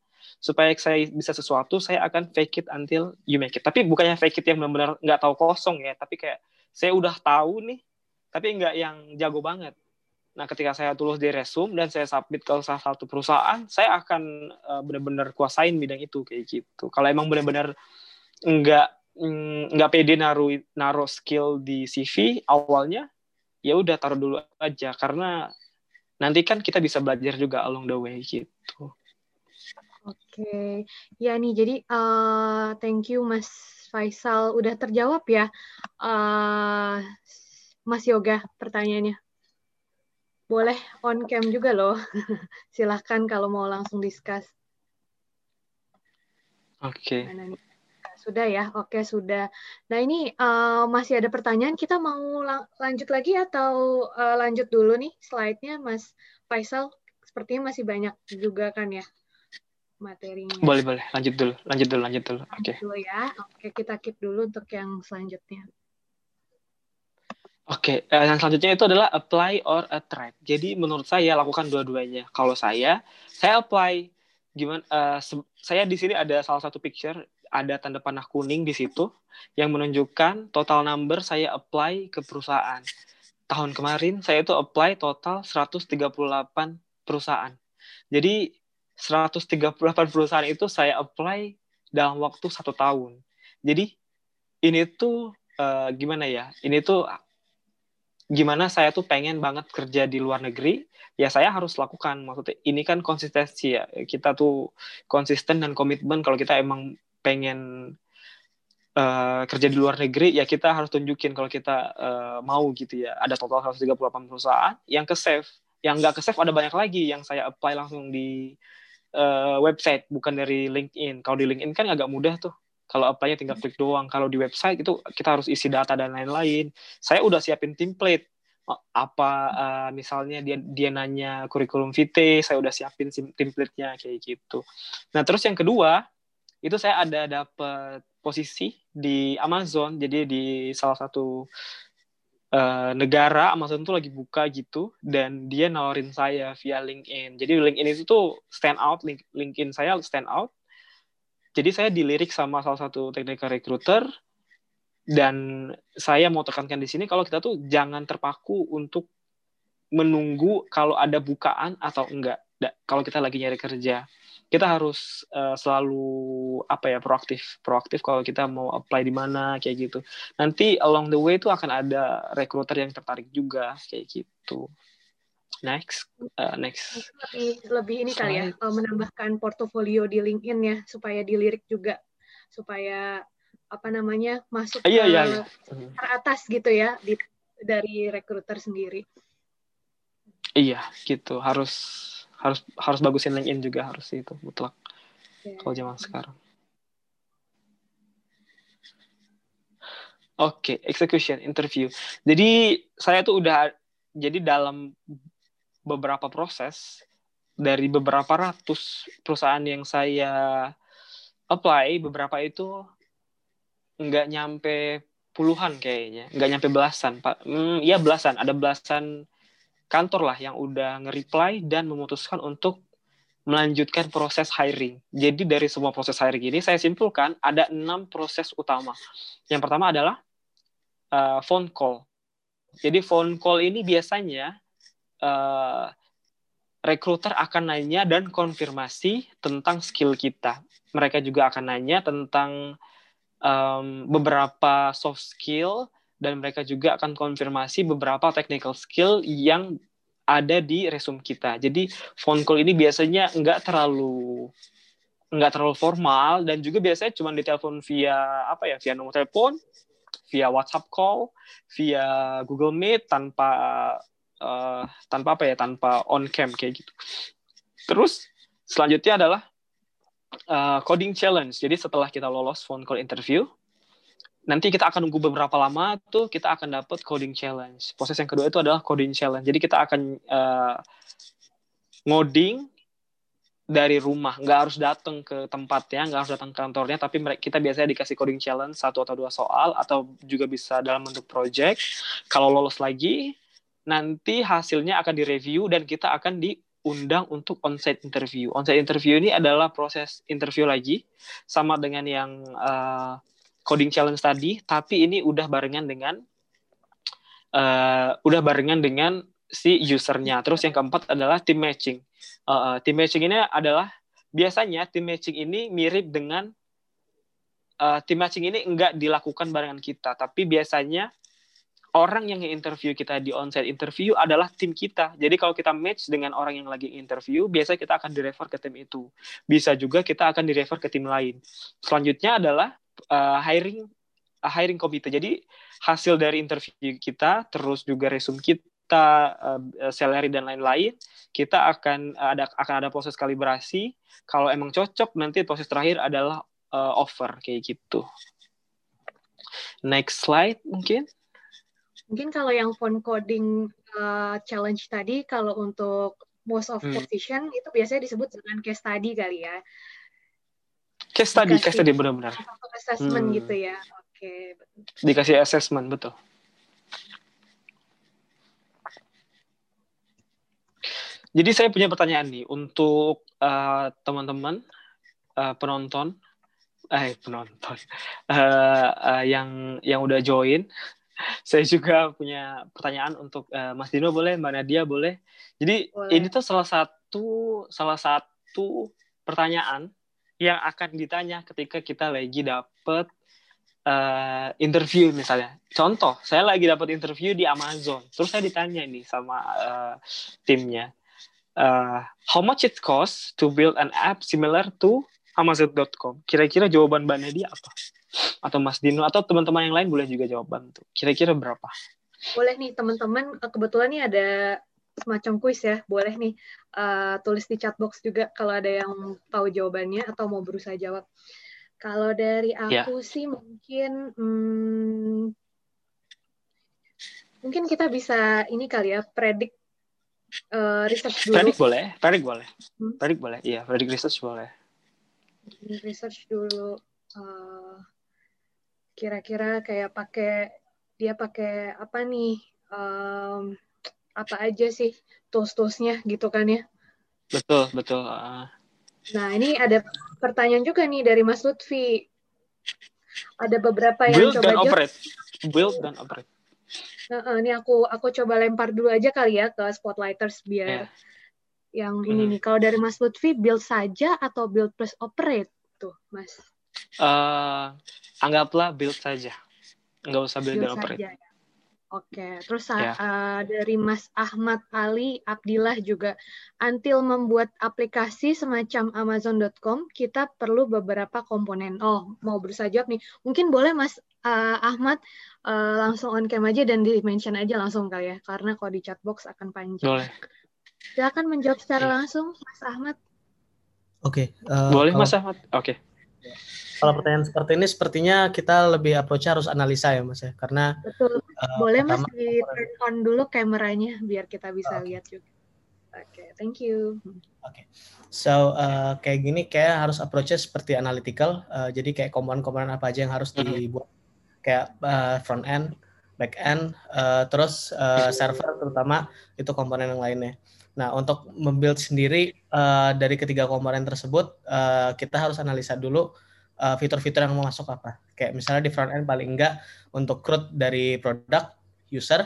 supaya saya bisa sesuatu saya akan fake it until you make it. Tapi bukannya fake it yang benar-benar nggak tahu kosong ya tapi kayak saya udah tahu nih, tapi nggak yang jago banget. Nah, ketika saya tulis di resume dan saya submit ke salah satu perusahaan, saya akan uh, benar-benar kuasain bidang itu kayak gitu. Kalau emang benar-benar nggak mm, nggak pede naruh naruh skill di CV awalnya, ya udah taruh dulu aja karena nanti kan kita bisa belajar juga along the way gitu. Oke, okay. ya nih jadi uh, thank you Mas Faisal udah terjawab ya, uh, Mas Yoga pertanyaannya. Boleh on cam juga loh. Silahkan kalau mau langsung discuss. Oke. Okay. Sudah ya, oke sudah. Nah ini uh, masih ada pertanyaan, kita mau lanjut lagi atau uh, lanjut dulu nih slide-nya Mas Faisal? Sepertinya masih banyak juga kan ya materinya. Boleh, boleh. Lanjut dulu. Lanjut dulu, lanjut dulu. Oke. Okay. Dulu ya. Oke, kita keep dulu untuk yang selanjutnya. Oke, okay. uh, yang selanjutnya itu adalah apply or attract. Jadi menurut saya lakukan dua-duanya. Kalau saya, saya apply gimana uh, saya di sini ada salah satu picture ada tanda panah kuning di situ yang menunjukkan total number saya apply ke perusahaan. Tahun kemarin saya itu apply total 138 perusahaan. Jadi 138 perusahaan itu saya apply dalam waktu satu tahun. Jadi ini tuh uh, gimana ya? Ini tuh gimana saya tuh pengen banget kerja di luar negeri, ya saya harus lakukan. Maksudnya ini kan konsistensi ya. Kita tuh konsisten dan komitmen kalau kita emang pengen uh, kerja di luar negeri, ya kita harus tunjukin kalau kita uh, mau gitu ya. Ada total 138 perusahaan yang ke save. Yang nggak ke save ada banyak lagi yang saya apply langsung di uh, website bukan dari LinkedIn. Kalau di LinkedIn kan agak mudah tuh. Kalau apply-nya tinggal klik doang. Kalau di website itu kita harus isi data dan lain-lain. Saya udah siapin template apa uh, misalnya dia dia nanya kurikulum vitae, saya udah siapin template-nya kayak gitu. Nah, terus yang kedua, itu saya ada dapat posisi di Amazon, jadi di salah satu uh, negara Amazon tuh lagi buka gitu dan dia nawarin saya via LinkedIn. Jadi LinkedIn itu tuh stand out, link, LinkedIn saya stand out. Jadi saya dilirik sama salah satu technical recruiter dan saya mau tekankan di sini kalau kita tuh jangan terpaku untuk menunggu kalau ada bukaan atau enggak. Kalau kita lagi nyari kerja kita harus uh, selalu apa ya proaktif proaktif kalau kita mau apply di mana kayak gitu. Nanti along the way itu akan ada recruiter yang tertarik juga kayak gitu. Next uh, next. Lebih, lebih ini kali ya uh, menambahkan portofolio di LinkedIn ya supaya dilirik juga supaya apa namanya masuk iya, ke iya, iya. teratas gitu ya di, dari recruiter sendiri. Iya gitu. Harus harus harus bagusin LinkedIn juga harus itu mutlak yeah. kalau zaman sekarang. Oke, okay, execution interview. Jadi saya tuh udah jadi dalam beberapa proses dari beberapa ratus perusahaan yang saya apply, beberapa itu nggak nyampe puluhan kayaknya, nggak nyampe belasan, pak. Hmm, ya belasan, ada belasan kantor lah yang udah nge-reply dan memutuskan untuk melanjutkan proses hiring. Jadi dari semua proses hiring ini saya simpulkan ada enam proses utama. Yang pertama adalah uh, phone call. Jadi phone call ini biasanya uh, recruiter akan nanya dan konfirmasi tentang skill kita. Mereka juga akan nanya tentang um, beberapa soft skill dan mereka juga akan konfirmasi beberapa technical skill yang ada di resume kita. Jadi phone call ini biasanya nggak terlalu nggak terlalu formal dan juga biasanya cuma ditelepon via apa ya via nomor telepon, via WhatsApp call, via Google Meet tanpa uh, tanpa apa ya tanpa on cam kayak gitu. Terus selanjutnya adalah uh, coding challenge. Jadi setelah kita lolos phone call interview, nanti kita akan nunggu beberapa lama tuh kita akan dapat coding challenge. Proses yang kedua itu adalah coding challenge. Jadi kita akan uh, ngoding dari rumah, nggak harus datang ke tempatnya, nggak harus datang ke kantornya, tapi kita biasanya dikasih coding challenge satu atau dua soal, atau juga bisa dalam bentuk project. Kalau lolos lagi, nanti hasilnya akan direview dan kita akan diundang untuk onsite interview. Onsite interview ini adalah proses interview lagi, sama dengan yang uh, coding challenge tadi, tapi ini udah barengan dengan uh, udah barengan dengan si usernya. Terus yang keempat adalah team matching. Uh, team matching ini adalah biasanya team matching ini mirip dengan uh, team matching ini enggak dilakukan barengan kita, tapi biasanya orang yang interview kita di onsite interview adalah tim kita. Jadi kalau kita match dengan orang yang lagi interview, biasanya kita akan direfer ke tim itu. Bisa juga kita akan direfer ke tim lain. Selanjutnya adalah uh, hiring uh, hiring komite. Jadi hasil dari interview kita, terus juga resume kita, uh, salary dan lain-lain, kita akan ada akan ada proses kalibrasi. Kalau emang cocok, nanti proses terakhir adalah uh, offer kayak gitu. Next slide mungkin. Mungkin kalau yang phone coding uh, challenge tadi, kalau untuk most of hmm. position itu biasanya disebut dengan case study kali ya. Case study, case study benar-benar. Assessment hmm. gitu ya. Oke. Okay. Dikasih assessment betul. Jadi saya punya pertanyaan nih untuk uh, teman-teman uh, penonton, eh penonton uh, uh, yang yang udah join. Saya juga punya pertanyaan untuk uh, Mas Dino boleh, Mbak Nadia boleh. Jadi boleh. ini tuh salah satu salah satu pertanyaan yang akan ditanya ketika kita lagi dapet uh, interview misalnya. Contoh, saya lagi dapat interview di Amazon, terus saya ditanya nih sama uh, timnya, uh, how much it cost to build an app similar to Amazon.com? Kira-kira jawaban Mbak Nadia apa? Atau Mas Dino atau teman-teman yang lain boleh juga jawaban tuh. Kira-kira berapa? Boleh nih teman-teman. Kebetulan nih ada semacam kuis ya, boleh nih uh, tulis di chat box juga kalau ada yang tahu jawabannya atau mau berusaha jawab. Kalau dari ya. aku yeah. sih mungkin hmm, mungkin kita bisa ini kali ya predik uh, research dulu. Predik boleh, predik boleh, hmm? predik boleh, iya predik research boleh. Research dulu. Uh, kira-kira kayak pakai dia pakai apa nih um, apa aja sih tools-toolsnya gitu kan ya betul betul uh. nah ini ada pertanyaan juga nih dari Mas Lutfi ada beberapa yang build coba dan operate build dan operate nah, ini aku aku coba lempar dulu aja kali ya ke spotlighters biar yeah. yang ini hmm. nih kalau dari Mas Lutfi build saja atau build plus operate tuh Mas uh, anggaplah build saja nggak usah build, build dan operate. Ya. Oke, terus ya. uh, dari Mas Ahmad Ali Abdillah juga, until membuat aplikasi semacam Amazon.com, kita perlu beberapa komponen. Oh, mau berusaha jawab nih. Mungkin boleh Mas uh, Ahmad uh, langsung on cam aja dan di-mention aja langsung kali ya, karena kalau di chatbox akan panjang. Boleh. Silakan menjawab secara langsung, Mas Ahmad. Oke. Okay, uh, boleh Mas Ahmad. Oke. Okay kalau pertanyaan seperti ini sepertinya kita lebih approach harus analisa ya mas ya karena betul uh, boleh mas di turn on dulu kameranya biar kita bisa okay. lihat juga oke okay, thank you oke okay. so uh, kayak gini kayak harus approachnya seperti analytical uh, jadi kayak komponen-komponen apa aja yang harus mm-hmm. dibuat kayak uh, front end back end uh, terus uh, server terutama itu komponen yang lainnya Nah, untuk membuild sendiri uh, dari ketiga komponen tersebut, uh, kita harus analisa dulu uh, fitur-fitur yang mau masuk apa. Kayak misalnya di front end paling enggak untuk CRUD dari produk, user,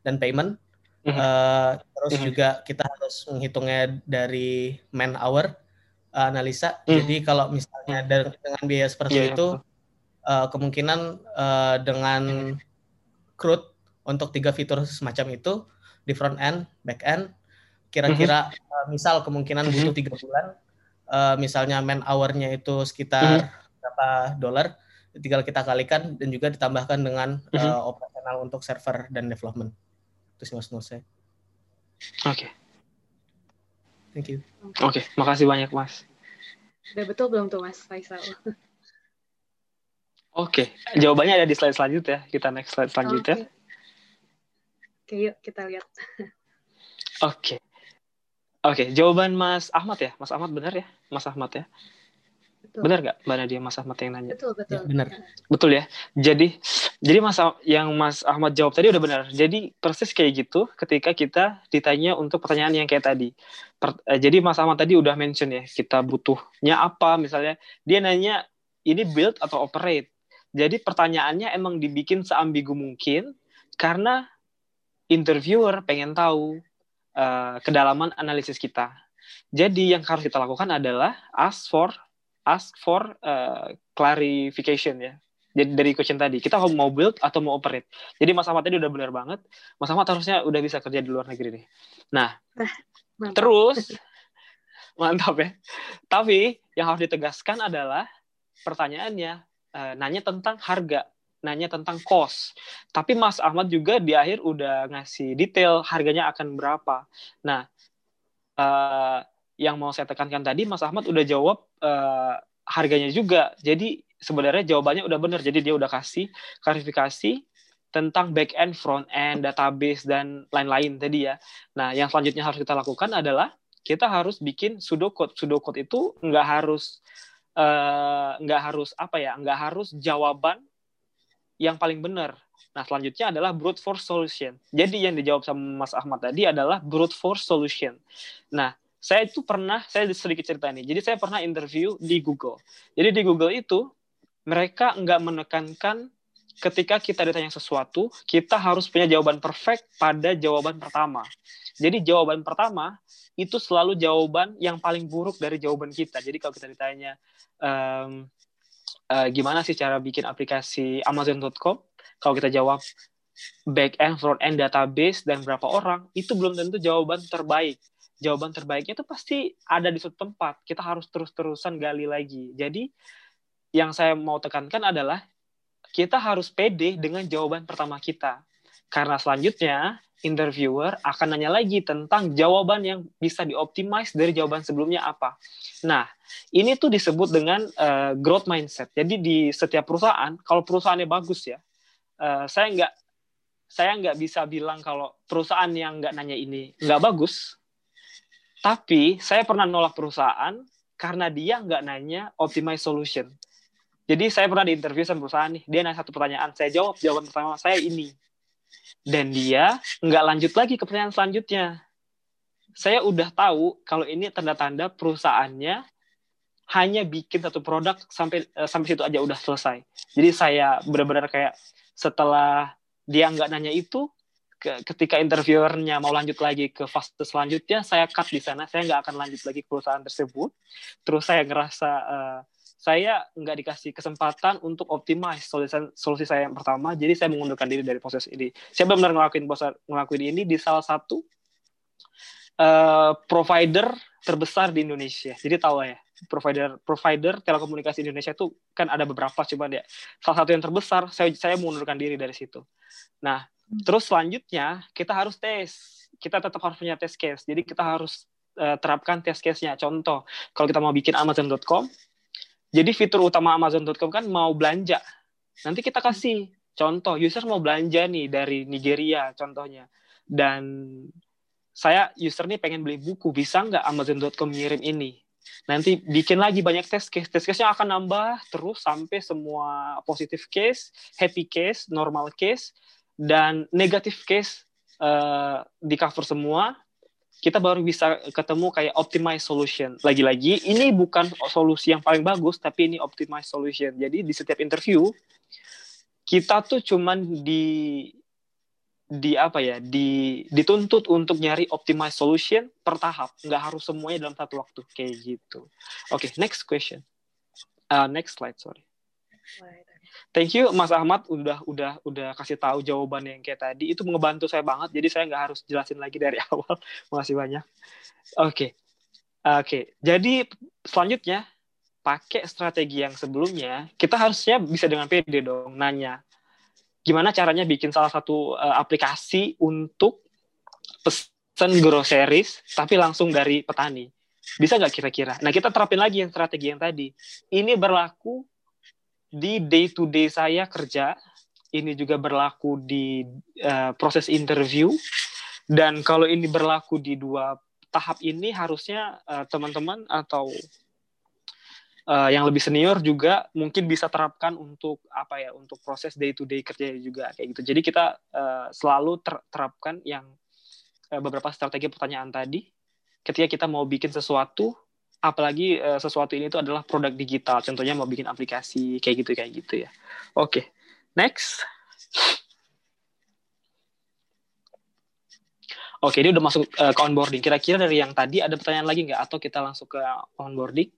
dan payment. Mm-hmm. Uh, terus mm-hmm. juga kita harus menghitungnya dari man hour uh, analisa. Mm-hmm. Jadi kalau misalnya mm-hmm. dengan biaya seperti yeah, itu, uh, kemungkinan uh, dengan CRUD untuk tiga fitur semacam itu di front end, back end, kira-kira mm-hmm. uh, misal kemungkinan mm-hmm. butuh tiga bulan uh, misalnya man hour-nya itu sekitar mm-hmm. Berapa dolar tinggal kita kalikan dan juga ditambahkan dengan mm-hmm. uh, operasional untuk server dan development itu sih mas menurut saya oke okay. thank you oke okay, makasih banyak mas udah betul belum tuh mas Faisal Oke, okay. jawabannya ada di slide selanjutnya. Kita next slide selanjutnya. Oke, okay. okay, yuk kita lihat. Oke. Okay. Oke, okay, jawaban Mas Ahmad ya? Mas Ahmad benar ya? Mas Ahmad ya? Betul. Benar nggak Mbak Nadia Mas Ahmad yang nanya? Betul, betul. Ya, benar. Betul ya. Jadi jadi Mas yang Mas Ahmad jawab tadi udah benar. Jadi persis kayak gitu ketika kita ditanya untuk pertanyaan yang kayak tadi. Per, eh, jadi Mas Ahmad tadi udah mention ya, kita butuhnya apa misalnya. Dia nanya ini build atau operate. Jadi pertanyaannya emang dibikin seambigu mungkin karena interviewer pengen tahu uh, kedalaman analisis kita. Jadi yang harus kita lakukan adalah ask for ask for uh, clarification ya. Jadi dari question tadi, kita mau build atau mau operate. Jadi Mas Ahmad tadi udah benar banget. Mas Ahmad harusnya udah bisa kerja di luar negeri nih. Nah, mantap. terus mantap ya. Tapi yang harus ditegaskan adalah pertanyaannya uh, nanya tentang harga nanya tentang cost. Tapi Mas Ahmad juga di akhir udah ngasih detail harganya akan berapa. Nah, uh, yang mau saya tekankan tadi Mas Ahmad udah jawab uh, harganya juga. Jadi sebenarnya jawabannya udah benar. Jadi dia udah kasih klarifikasi tentang back end, front end, database dan lain-lain tadi ya. Nah, yang selanjutnya harus kita lakukan adalah kita harus bikin pseudocode. Pseudocode itu nggak harus uh, nggak harus apa ya, nggak harus jawaban yang paling benar. Nah, selanjutnya adalah brute force solution. Jadi yang dijawab sama Mas Ahmad tadi adalah brute force solution. Nah, saya itu pernah, saya sedikit cerita nih. Jadi saya pernah interview di Google. Jadi di Google itu mereka nggak menekankan ketika kita ditanya sesuatu, kita harus punya jawaban perfect pada jawaban pertama. Jadi jawaban pertama itu selalu jawaban yang paling buruk dari jawaban kita. Jadi kalau kita ditanya, um, uh, gimana sih cara bikin aplikasi Amazon.com? Kalau kita jawab back end, front end, database dan berapa orang, itu belum tentu jawaban terbaik. Jawaban terbaiknya itu pasti ada di suatu tempat. Kita harus terus-terusan gali lagi. Jadi yang saya mau tekankan adalah kita harus pede dengan jawaban pertama kita. Karena selanjutnya interviewer akan nanya lagi tentang jawaban yang bisa dioptimize dari jawaban sebelumnya apa. Nah, ini tuh disebut dengan uh, growth mindset. Jadi di setiap perusahaan, kalau perusahaannya bagus ya, uh, saya nggak saya nggak bisa bilang kalau perusahaan yang nggak nanya ini nggak bagus. Tapi saya pernah nolak perusahaan karena dia nggak nanya optimize solution. Jadi saya pernah diinterview sama perusahaan nih, dia nanya satu pertanyaan, saya jawab jawaban pertama saya ini, dan dia nggak lanjut lagi ke pertanyaan selanjutnya. Saya udah tahu kalau ini tanda-tanda perusahaannya hanya bikin satu produk sampai uh, sampai situ aja udah selesai. Jadi saya benar-benar kayak setelah dia nggak nanya itu, ketika interviewernya mau lanjut lagi ke fase selanjutnya, saya cut di sana. Saya nggak akan lanjut lagi ke perusahaan tersebut. Terus saya ngerasa uh, saya nggak dikasih kesempatan untuk optimize solusi, solusi saya yang pertama, jadi saya mengundurkan diri dari proses ini. Saya benar ngelakuin ngelakuin ini di salah satu uh, provider terbesar di Indonesia. Jadi tahu ya, provider provider telekomunikasi Indonesia itu kan ada beberapa, cuman ya salah satu yang terbesar. Saya saya mengundurkan diri dari situ. Nah, terus selanjutnya kita harus tes. Kita tetap harus punya test case. Jadi kita harus uh, terapkan test case-nya. Contoh, kalau kita mau bikin Amazon.com, jadi fitur utama Amazon.com kan mau belanja. Nanti kita kasih contoh, user mau belanja nih dari Nigeria contohnya. Dan saya user nih pengen beli buku, bisa nggak Amazon.com ngirim ini? Nanti bikin lagi banyak test case. Test case-nya akan nambah terus sampai semua positif case, happy case, normal case, dan negatif case uh, di cover semua kita baru bisa ketemu kayak optimize solution. Lagi-lagi ini bukan solusi yang paling bagus tapi ini optimize solution. Jadi di setiap interview kita tuh cuman di di apa ya di dituntut untuk nyari optimize solution per tahap nggak harus semuanya dalam satu waktu kayak gitu oke okay, next question uh, next slide sorry Thank you Mas Ahmad udah udah udah kasih tahu jawaban yang kayak tadi itu ngebantu saya banget jadi saya nggak harus jelasin lagi dari awal. Makasih banyak. Oke. Okay. Oke, okay. jadi selanjutnya pakai strategi yang sebelumnya, kita harusnya bisa dengan PD dong nanya gimana caranya bikin salah satu uh, aplikasi untuk pesan groceries tapi langsung dari petani. Bisa nggak kira-kira? Nah, kita terapin lagi yang strategi yang tadi. Ini berlaku di day to day saya kerja ini juga berlaku di uh, proses interview dan kalau ini berlaku di dua tahap ini harusnya uh, teman-teman atau uh, yang lebih senior juga mungkin bisa terapkan untuk apa ya untuk proses day to day kerja juga kayak gitu jadi kita uh, selalu ter terapkan yang uh, beberapa strategi pertanyaan tadi ketika kita mau bikin sesuatu apalagi uh, sesuatu ini itu adalah produk digital contohnya mau bikin aplikasi kayak gitu kayak gitu ya oke okay. next Oke, ini udah masuk uh, ke onboarding. Kira-kira dari yang tadi ada pertanyaan lagi nggak? Atau kita langsung ke onboarding?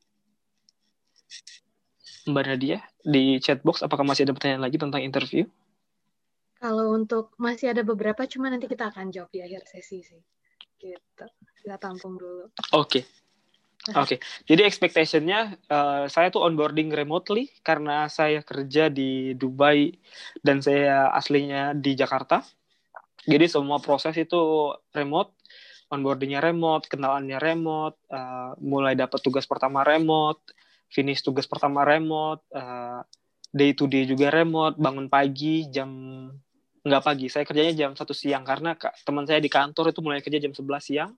Mbak Nadia, di chatbox, apakah masih ada pertanyaan lagi tentang interview? Kalau untuk masih ada beberapa, cuma nanti kita akan jawab di akhir sesi sih. Gitu. Kita tampung dulu. Oke. Okay. Oke, okay. jadi expectationnya uh, saya tuh onboarding remotely karena saya kerja di Dubai dan saya aslinya di Jakarta. Jadi semua proses itu remote, onboardingnya remote, kenalannya remote, uh, mulai dapat tugas pertama remote, finish tugas pertama remote, uh, day to day juga remote, bangun pagi jam nggak pagi, saya kerjanya jam satu siang karena teman saya di kantor itu mulai kerja jam 11 siang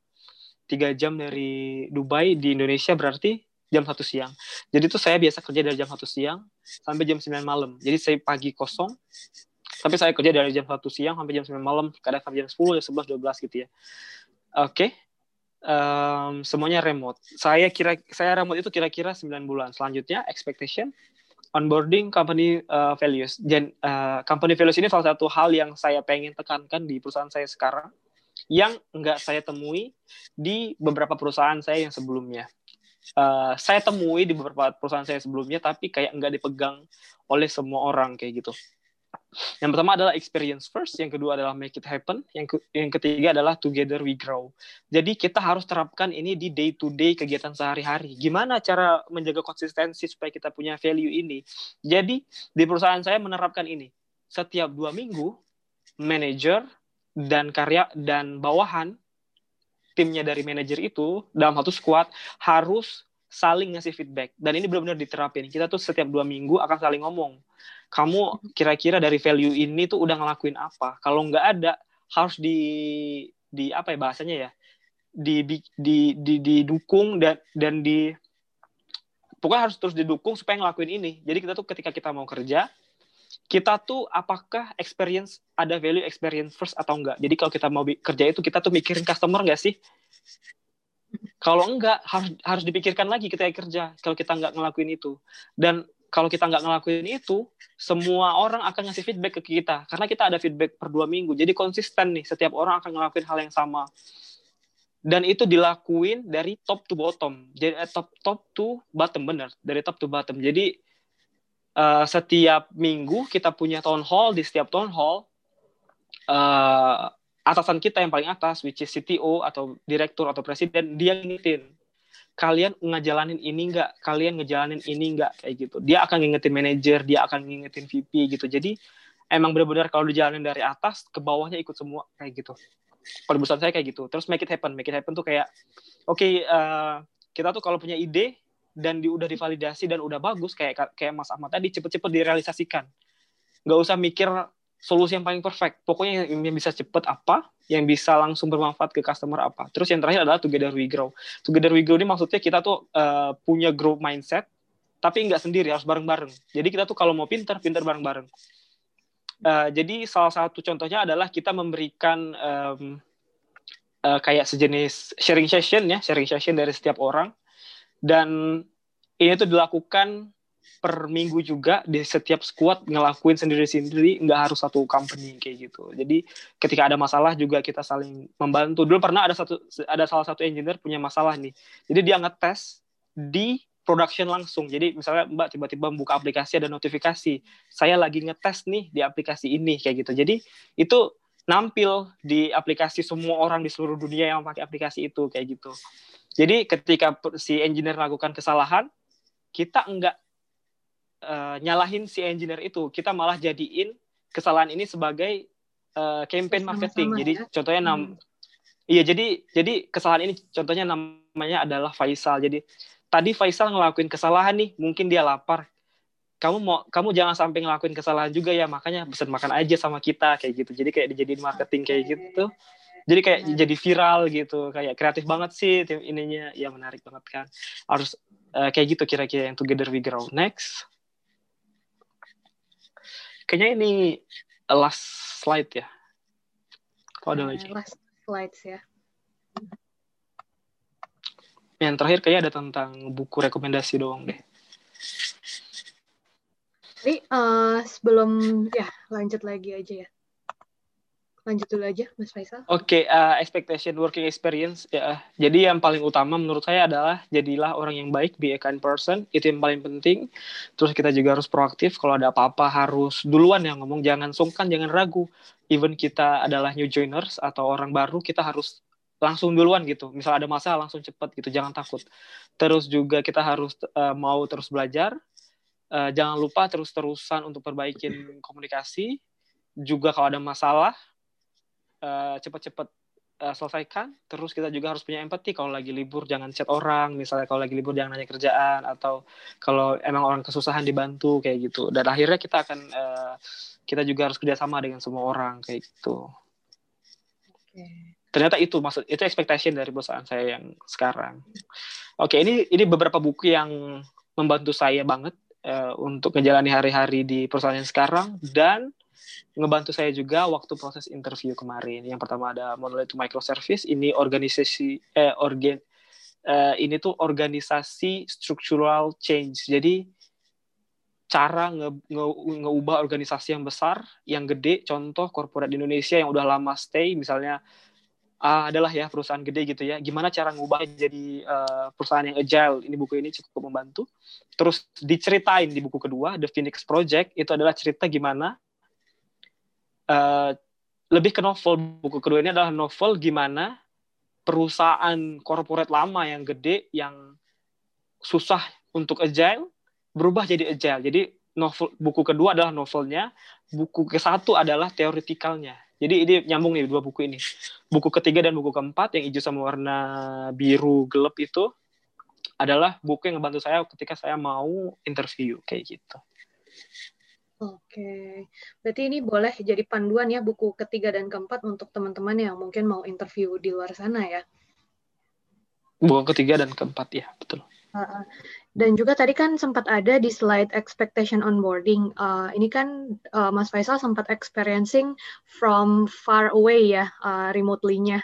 tiga jam dari Dubai di Indonesia berarti jam satu siang. Jadi itu saya biasa kerja dari jam satu siang sampai jam 9 malam. Jadi saya pagi kosong, tapi saya kerja dari jam satu siang sampai jam 9 malam, kadang sampai jam 10, jam 11, 12 gitu ya. Oke. Okay. Um, semuanya remote. Saya kira saya remote itu kira-kira 9 bulan. Selanjutnya expectation onboarding company uh, values. Dan uh, company values ini salah satu hal yang saya pengen tekankan di perusahaan saya sekarang yang nggak saya temui di beberapa perusahaan saya yang sebelumnya. Uh, saya temui di beberapa perusahaan saya sebelumnya, tapi kayak nggak dipegang oleh semua orang kayak gitu. Yang pertama adalah experience first, yang kedua adalah make it happen, yang ke yang ketiga adalah together we grow. Jadi kita harus terapkan ini di day to day kegiatan sehari-hari. Gimana cara menjaga konsistensi supaya kita punya value ini? Jadi di perusahaan saya menerapkan ini. Setiap dua minggu, manager dan karya dan bawahan timnya dari manajer itu dalam satu squad harus saling ngasih feedback dan ini benar-benar diterapin kita tuh setiap dua minggu akan saling ngomong kamu kira-kira dari value ini tuh udah ngelakuin apa kalau nggak ada harus di di apa ya bahasanya ya di di di, di didukung dan dan di pokoknya harus terus didukung supaya ngelakuin ini. Jadi kita tuh ketika kita mau kerja, kita tuh apakah experience ada value experience first atau enggak. Jadi kalau kita mau kerja itu kita tuh mikirin customer enggak sih? Kalau enggak harus harus dipikirkan lagi ketika kerja kalau kita enggak ngelakuin itu. Dan kalau kita nggak ngelakuin itu, semua orang akan ngasih feedback ke kita. Karena kita ada feedback per dua minggu. Jadi konsisten nih, setiap orang akan ngelakuin hal yang sama. Dan itu dilakuin dari top to bottom. Jadi eh, top top to bottom bener. Dari top to bottom. Jadi uh, setiap minggu kita punya town hall. Di setiap town hall uh, atasan kita yang paling atas which is CTO atau direktur atau presiden dia ngingetin kalian ngejalanin ini enggak kalian ngejalanin ini enggak kayak gitu. Dia akan ngingetin manajer dia akan ngingetin VP gitu. Jadi emang benar-benar kalau dijalanin dari atas ke bawahnya ikut semua kayak gitu. Kalau saya kayak gitu. Terus make it happen. Make it happen tuh kayak oke okay, uh, eh, kita tuh kalau punya ide dan di, udah divalidasi dan udah bagus kayak kayak Mas Ahmad tadi cepet-cepet direalisasikan. Nggak usah mikir solusi yang paling perfect. Pokoknya yang, yang bisa cepet apa yang bisa langsung bermanfaat ke customer apa. Terus yang terakhir adalah together we grow. Together we grow ini maksudnya kita tuh uh, punya grow mindset tapi nggak sendiri harus bareng-bareng. Jadi kita tuh kalau mau pinter pinter bareng-bareng. Uh, jadi salah satu contohnya adalah kita memberikan um, uh, kayak sejenis sharing session ya, sharing session dari setiap orang. Dan ini tuh dilakukan per minggu juga di setiap squad ngelakuin sendiri-sendiri, nggak harus satu company kayak gitu. Jadi ketika ada masalah juga kita saling membantu. Dulu pernah ada satu ada salah satu engineer punya masalah nih. Jadi dia ngetes di production langsung. Jadi misalnya Mbak tiba-tiba buka aplikasi ada notifikasi, saya lagi ngetes nih di aplikasi ini kayak gitu. Jadi itu nampil di aplikasi semua orang di seluruh dunia yang pakai aplikasi itu kayak gitu. Jadi ketika si engineer melakukan kesalahan, kita enggak uh, nyalahin si engineer itu, kita malah jadiin kesalahan ini sebagai uh, campaign marketing. Sama-sama, jadi ya? contohnya nam hmm. Iya, jadi jadi kesalahan ini contohnya namanya adalah Faisal. Jadi tadi Faisal ngelakuin kesalahan nih, mungkin dia lapar. Kamu mau kamu jangan sampai ngelakuin kesalahan juga ya, makanya pesan makan aja sama kita kayak gitu. Jadi kayak dijadiin marketing kayak gitu. Jadi kayak hmm. jadi viral gitu, kayak kreatif banget sih tim ininya. Ya menarik banget kan. Harus uh, kayak gitu kira-kira yang Together We Grow. Next. Kayaknya ini last slide ya. Kok ada lagi? Last slides ya. Yang terakhir kayaknya ada tentang buku rekomendasi doang deh. Jadi uh, sebelum ya lanjut lagi aja ya. Lanjut dulu aja, Mas Faisal. Oke, okay, uh, expectation working experience ya. Jadi yang paling utama menurut saya adalah jadilah orang yang baik, be a kind person. Itu yang paling penting. Terus kita juga harus proaktif. Kalau ada apa-apa harus duluan yang ngomong. Jangan sungkan, jangan ragu. Even kita adalah new joiners atau orang baru, kita harus langsung duluan gitu. Misal ada masalah langsung cepet gitu, jangan takut. Terus juga kita harus uh, mau terus belajar. Uh, jangan lupa terus-terusan untuk perbaikin komunikasi. Juga kalau ada masalah uh, cepet-cepet uh, selesaikan. Terus kita juga harus punya empati. Kalau lagi libur jangan chat orang. Misalnya kalau lagi libur jangan nanya kerjaan atau kalau emang orang kesusahan dibantu kayak gitu. Dan akhirnya kita akan uh, kita juga harus kerjasama dengan semua orang kayak gitu. Oke ternyata itu maksud itu expectation dari perusahaan saya yang sekarang. Oke, ini ini beberapa buku yang membantu saya banget uh, untuk menjalani hari-hari di perusahaan yang sekarang dan ngebantu saya juga waktu proses interview kemarin. Yang pertama ada Monolith Microservice, ini organisasi eh organ uh, ini tuh organisasi structural change. Jadi cara nge, nge, ngeubah organisasi yang besar, yang gede, contoh korporat di Indonesia yang udah lama stay, misalnya uh, adalah ya perusahaan gede gitu ya. Gimana cara ngubah jadi uh, perusahaan yang agile? Ini buku ini cukup membantu. Terus diceritain di buku kedua, The Phoenix Project, itu adalah cerita gimana uh, lebih ke novel. Buku kedua ini adalah novel gimana perusahaan korporat lama yang gede, yang susah untuk agile, berubah jadi agile. Jadi novel buku kedua adalah novelnya, buku ke satu adalah teoretikalnya jadi ini nyambung nih dua buku ini. Buku ketiga dan buku keempat yang hijau sama warna biru gelap itu adalah buku yang ngebantu saya ketika saya mau interview kayak gitu. Oke, berarti ini boleh jadi panduan ya buku ketiga dan keempat untuk teman-teman yang mungkin mau interview di luar sana ya. Buku ketiga dan keempat ya, betul. Uh, dan juga tadi kan sempat ada di slide expectation onboarding. Uh, ini kan uh, Mas Faisal sempat experiencing from far away ya, uh, remotely-nya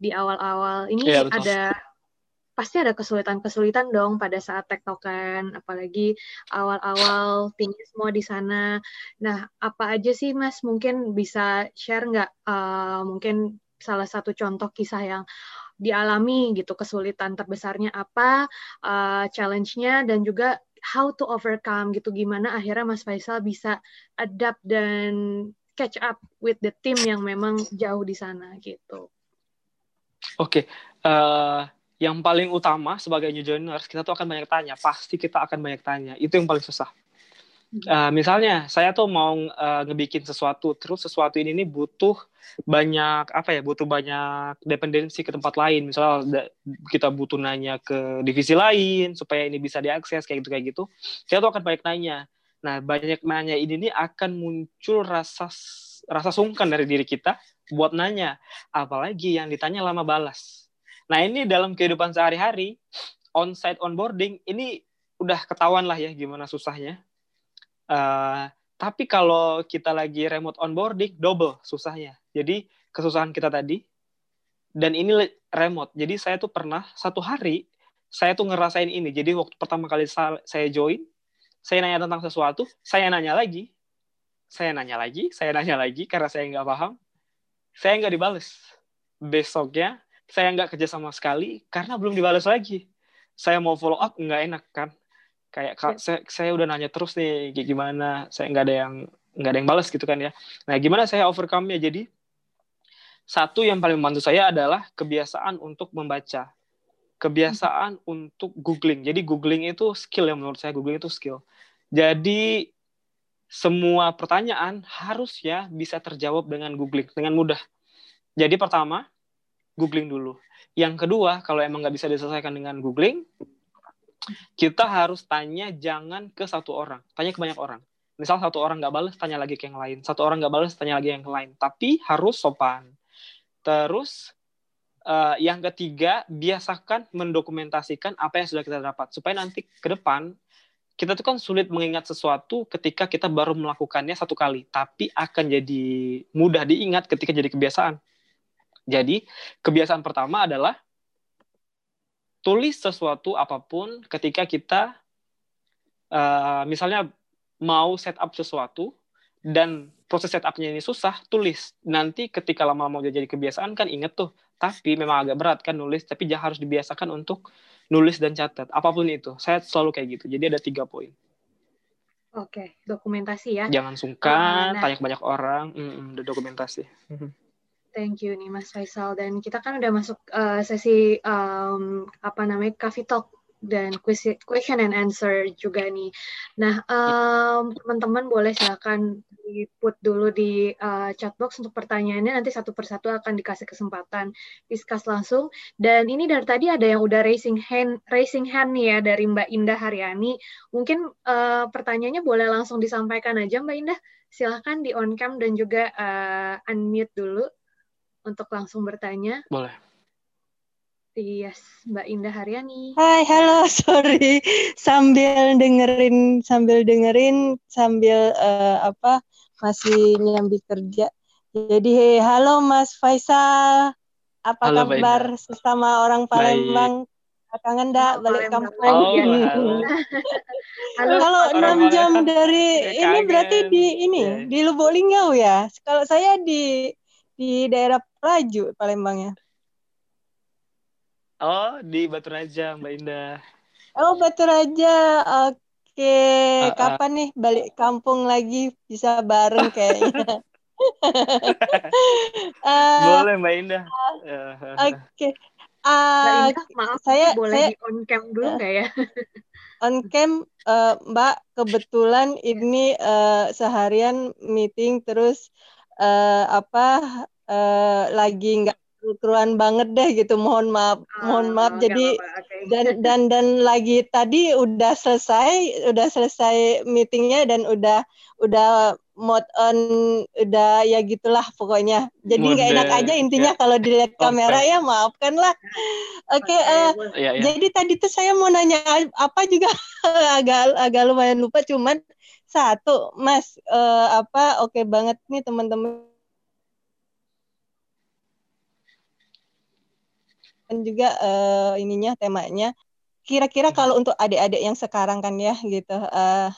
di awal-awal. Ini yeah, iya, ada pasti ada kesulitan-kesulitan dong pada saat tektokan, apalagi awal-awal timnya semua di sana. Nah, apa aja sih Mas mungkin bisa share nggak? Uh, mungkin salah satu contoh kisah yang dialami gitu kesulitan terbesarnya apa uh, challenge-nya dan juga how to overcome gitu gimana akhirnya Mas Faisal bisa adapt dan catch up with the team yang memang jauh di sana gitu. Oke, okay. uh, eh, yang paling utama sebagai new joiners kita tuh akan banyak tanya, pasti kita akan banyak tanya. Itu yang paling susah. Uh, misalnya saya tuh mau uh, ngebikin sesuatu, terus sesuatu ini nih butuh banyak apa ya, butuh banyak dependensi ke tempat lain. Misal kita butuh nanya ke divisi lain supaya ini bisa diakses kayak gitu kayak gitu. Kita tuh akan banyak nanya. Nah banyak nanya ini nih akan muncul rasa rasa sungkan dari diri kita buat nanya, apalagi yang ditanya lama balas. Nah ini dalam kehidupan sehari-hari, on-site onboarding ini udah ketahuan lah ya gimana susahnya Uh, tapi kalau kita lagi remote onboarding, double susahnya. Jadi kesusahan kita tadi, dan ini remote. Jadi saya tuh pernah satu hari, saya tuh ngerasain ini. Jadi waktu pertama kali saya join, saya nanya tentang sesuatu, saya nanya lagi, saya nanya lagi, saya nanya lagi, karena saya nggak paham, saya nggak dibales. Besoknya, saya nggak kerja sama sekali, karena belum dibales lagi. Saya mau follow up, nggak enak kan. Kayak kak, saya, saya udah nanya terus nih kayak gimana? Saya nggak ada yang nggak ada yang balas gitu kan ya. Nah gimana saya overcome-nya jadi satu yang paling membantu saya adalah kebiasaan untuk membaca. Kebiasaan hmm. untuk googling. Jadi googling itu skill yang menurut saya googling itu skill. Jadi semua pertanyaan harusnya bisa terjawab dengan googling dengan mudah. Jadi pertama googling dulu yang kedua kalau emang nggak bisa diselesaikan dengan googling kita harus tanya jangan ke satu orang, tanya ke banyak orang. Misal satu orang nggak balas, tanya lagi ke yang lain. Satu orang nggak balas, tanya lagi yang lain. Tapi harus sopan. Terus uh, yang ketiga, biasakan mendokumentasikan apa yang sudah kita dapat supaya nanti ke depan kita tuh kan sulit mengingat sesuatu ketika kita baru melakukannya satu kali, tapi akan jadi mudah diingat ketika jadi kebiasaan. Jadi, kebiasaan pertama adalah tulis sesuatu apa pun ketika kita uh, misalnya mau setup sesuatu dan proses setupnya ini susah, tulis. Nanti ketika lama-lama udah jadi kebiasaan kan inget tuh. Tapi memang agak berat kan nulis, tapi harus dibiasakan untuk nulis dan catat. Apa pun itu. Saya selalu kayak gitu. Jadi ada tiga poin. Oke, dokumentasi ya. Jangan sungkan, oh, nah. tanya banyak orang, mm, udah dokumentasi. Thank you nih Mas Faisal dan kita kan udah masuk uh, sesi um, apa namanya coffee talk dan question and answer juga nih. Nah, um, teman-teman boleh silakan di put dulu di uh, chat box untuk pertanyaannya nanti satu persatu akan dikasih kesempatan discuss langsung. Dan ini dari tadi ada yang udah raising hand raising hand nih ya dari Mbak Indah Haryani. Mungkin uh, pertanyaannya boleh langsung disampaikan aja Mbak Indah. Silahkan di on cam dan juga uh, unmute dulu untuk langsung bertanya. Boleh. Yes, Mbak Indah Haryani. Hai, halo, sorry. Sambil dengerin, sambil dengerin, sambil uh, apa masih nyambi kerja. Jadi, halo Mas Faisal. Apa halo, kabar sesama orang Palembang? Kangen dak balik kampung. Oh, halo. halo, Kalau enam jam dari ini berarti di ini yeah. di Lubuk Linggau ya. Kalau saya di di daerah Raju Palembangnya. Oh, di Batu Raja, Mbak Indah. Oh, Batu Raja. Oke, uh, uh. kapan nih balik kampung lagi bisa bareng kayaknya. uh, Boleh Mbak Indah. Uh, Oke. Okay. Uh, Mbak Indah, maaf, saya boleh saya, di on cam dulu nggak uh, ya? on cam, uh, Mbak. Kebetulan ini uh, seharian meeting terus uh, apa uh, lagi nggak keruan banget deh gitu mohon maaf oh, mohon maaf jadi okay. dan dan dan lagi tadi udah selesai udah selesai meetingnya dan udah udah mode on udah ya gitulah pokoknya. Jadi nggak enak aja intinya ya. kalau dilihat kamera ya maafkan lah. Oke, okay, uh, ya, ya. jadi tadi tuh saya mau nanya apa juga agak agak lumayan lupa cuman satu Mas uh, apa oke okay banget nih teman-teman juga uh, ininya temanya. Kira-kira hmm. kalau untuk adik-adik yang sekarang kan ya gitu, uh,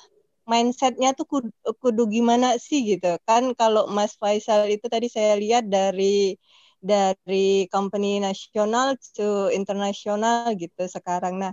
mindsetnya tuh kudu, kudu gimana sih gitu kan? Kalau Mas Faisal itu tadi saya lihat dari dari company nasional to internasional gitu sekarang. Nah,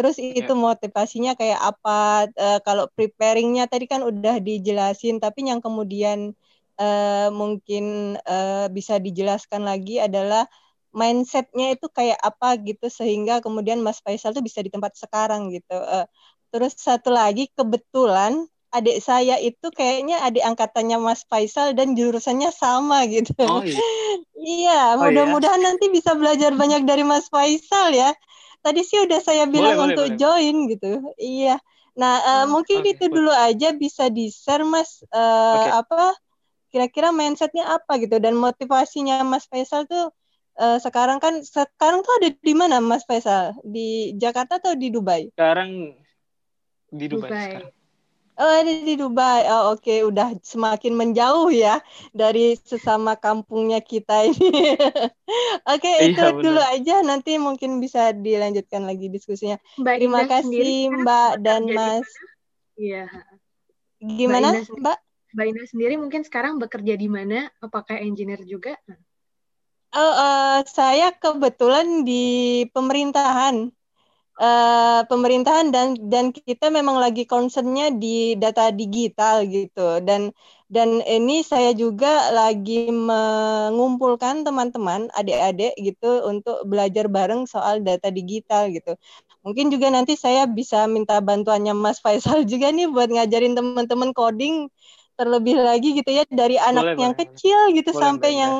terus itu yeah. motivasinya kayak apa? Uh, kalau preparingnya tadi kan udah dijelasin, tapi yang kemudian uh, mungkin uh, bisa dijelaskan lagi adalah mindsetnya itu kayak apa gitu sehingga kemudian Mas Faisal tuh bisa di tempat sekarang gitu. Uh, terus satu lagi kebetulan adik saya itu kayaknya adik angkatannya Mas Faisal dan jurusannya sama gitu. Oh, iya. iya, oh, mudah-mudahan iya. nanti bisa belajar banyak dari Mas Faisal ya. Tadi sih udah saya bilang boleh, untuk boleh, join boleh. gitu. Iya. Nah, uh, mungkin okay, itu boleh. dulu aja bisa di-share Mas uh, okay. apa kira-kira mindsetnya apa gitu dan motivasinya Mas Faisal tuh uh, sekarang kan sekarang tuh ada di mana Mas Faisal? Di Jakarta atau di Dubai? Sekarang di Dubai. Dubai. Sekarang. Oh, ada di Dubai. Oh, oke, okay. udah semakin menjauh ya dari sesama kampungnya kita ini. oke, okay, iya, itu bener. dulu aja. Nanti mungkin bisa dilanjutkan lagi diskusinya. Mbak Terima Indah kasih Mbak dan Mas. Iya. Gimana, Mbak? Mbak? Mbak Indah sendiri mungkin sekarang bekerja di mana? Apakah engineer juga? Oh, uh, saya kebetulan di pemerintahan, uh, pemerintahan dan dan kita memang lagi concernnya di data digital gitu dan dan ini saya juga lagi mengumpulkan teman-teman adik-adik gitu untuk belajar bareng soal data digital gitu. Mungkin juga nanti saya bisa minta bantuannya Mas Faisal juga nih buat ngajarin teman-teman coding terlebih lagi gitu ya dari anak boleh, yang boleh. kecil gitu boleh, sampai boleh. yang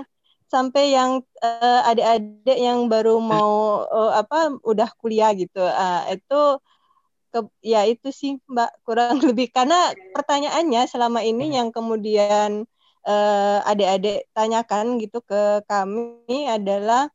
sampai yang uh, adik-adik yang baru mau uh, apa udah kuliah gitu. Uh, itu ke, ya itu sih mbak kurang lebih. Karena pertanyaannya selama ini yang kemudian uh, adik-adik tanyakan gitu ke kami adalah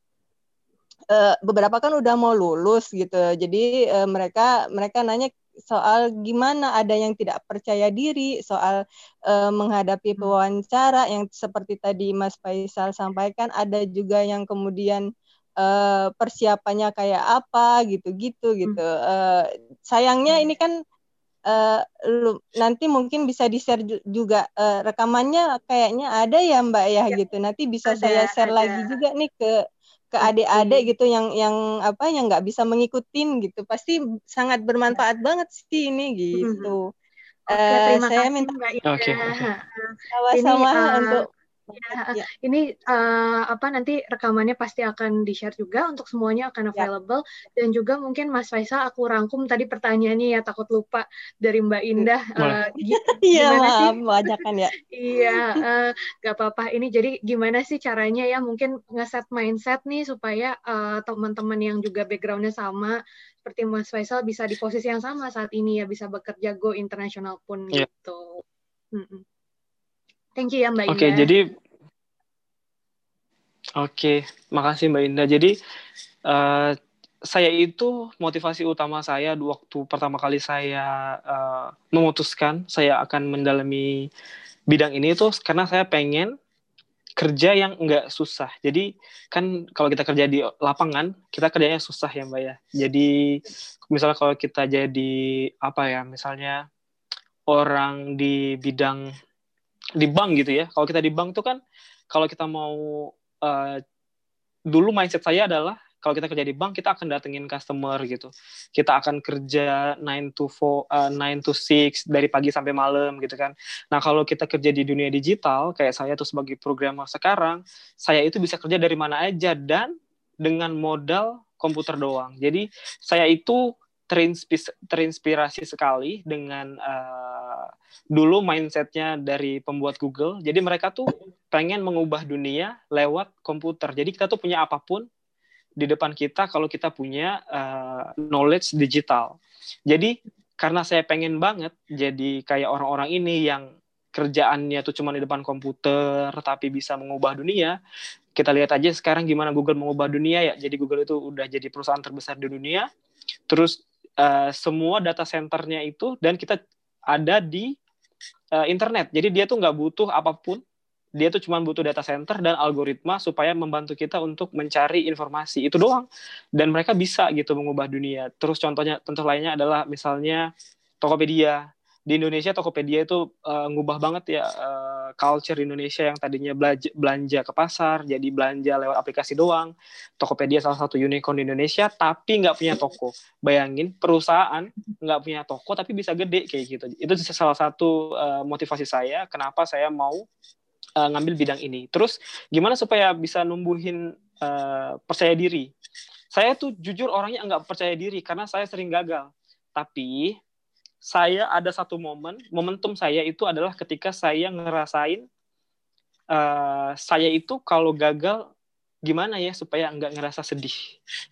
uh, beberapa kan udah mau lulus gitu. Jadi uh, mereka mereka nanya soal gimana ada yang tidak percaya diri, soal uh, menghadapi hmm. pewawancara yang seperti tadi Mas Faisal sampaikan, ada juga yang kemudian uh, persiapannya kayak apa gitu-gitu gitu. Uh, sayangnya ini kan uh, lu, nanti mungkin bisa di-share juga uh, rekamannya kayaknya ada ya Mbak ya, ya gitu. Nanti bisa ada, saya share ada. lagi juga nih ke ke adik-adik gitu yang yang apa yang nggak bisa mengikutin gitu pasti sangat bermanfaat banget sih ini gitu. Oke, uh, saya kasih, minta Mbak Ida. Okay, okay. Sama-sama uh, untuk Ya, ya. Ini uh, apa nanti rekamannya pasti akan di-share juga untuk semuanya akan ya. available ya. dan juga mungkin Mas Faisal aku rangkum tadi pertanyaannya ya takut lupa dari Mbak Indah. Uh, iya maaf bacakan ya. iya uh, gak apa-apa. Ini jadi gimana sih caranya ya mungkin ngeset mindset nih supaya uh, teman-teman yang juga backgroundnya sama seperti Mas Faisal bisa di posisi yang sama saat ini ya bisa bekerja go internasional pun ya. gitu. Mm -mm. Thank you ya Mbak Oke, okay, jadi Oke, okay, makasih Mbak Indah. Jadi uh, saya itu motivasi utama saya waktu pertama kali saya uh, memutuskan saya akan mendalami bidang ini itu karena saya pengen kerja yang enggak susah. Jadi kan kalau kita kerja di lapangan, kita kerjanya susah ya Mbak ya. Jadi misalnya kalau kita jadi apa ya, misalnya orang di bidang di bank gitu ya. Kalau kita di bank tuh kan kalau kita mau uh, dulu mindset saya adalah kalau kita kerja di bank kita akan datengin customer gitu. Kita akan kerja 9 to 4 uh, 9 to 6 dari pagi sampai malam gitu kan. Nah, kalau kita kerja di dunia digital kayak saya tuh sebagai programmer sekarang, saya itu bisa kerja dari mana aja dan dengan modal komputer doang. Jadi saya itu terinspirasi sekali dengan uh, dulu mindsetnya dari pembuat Google. Jadi mereka tuh pengen mengubah dunia lewat komputer. Jadi kita tuh punya apa pun di depan kita kalau kita punya uh, knowledge digital. Jadi karena saya pengen banget jadi kayak orang-orang ini yang kerjaannya tuh cuma di depan komputer tapi bisa mengubah dunia kita lihat aja sekarang gimana Google mengubah dunia ya jadi Google itu udah jadi perusahaan terbesar di dunia terus uh, semua data centernya itu dan kita ada di uh, internet. Jadi dia tuh nggak butuh apa pun. Dia tuh cuma butuh data center dan algoritma supaya membantu kita untuk mencari informasi itu doang. Dan mereka bisa gitu mengubah dunia. Terus contohnya contoh lainnya adalah misalnya Tokopedia di Indonesia Tokopedia itu uh, ngubah banget ya uh, culture Indonesia yang tadinya belanja, belanja ke pasar jadi belanja lewat aplikasi doang. Tokopedia salah satu unicorn di Indonesia tapi nggak punya toko. Bayangin perusahaan nggak punya toko tapi bisa gede kayak gitu. Itu salah satu uh, motivasi saya kenapa saya mau uh, ngambil bidang ini. Terus gimana supaya bisa numbuhin uh, percaya diri? Saya tuh jujur orangnya nggak percaya diri karena saya sering gagal. Tapi saya ada satu momen, momentum saya itu adalah ketika saya ngerasain uh, saya itu kalau gagal gimana ya supaya nggak ngerasa sedih.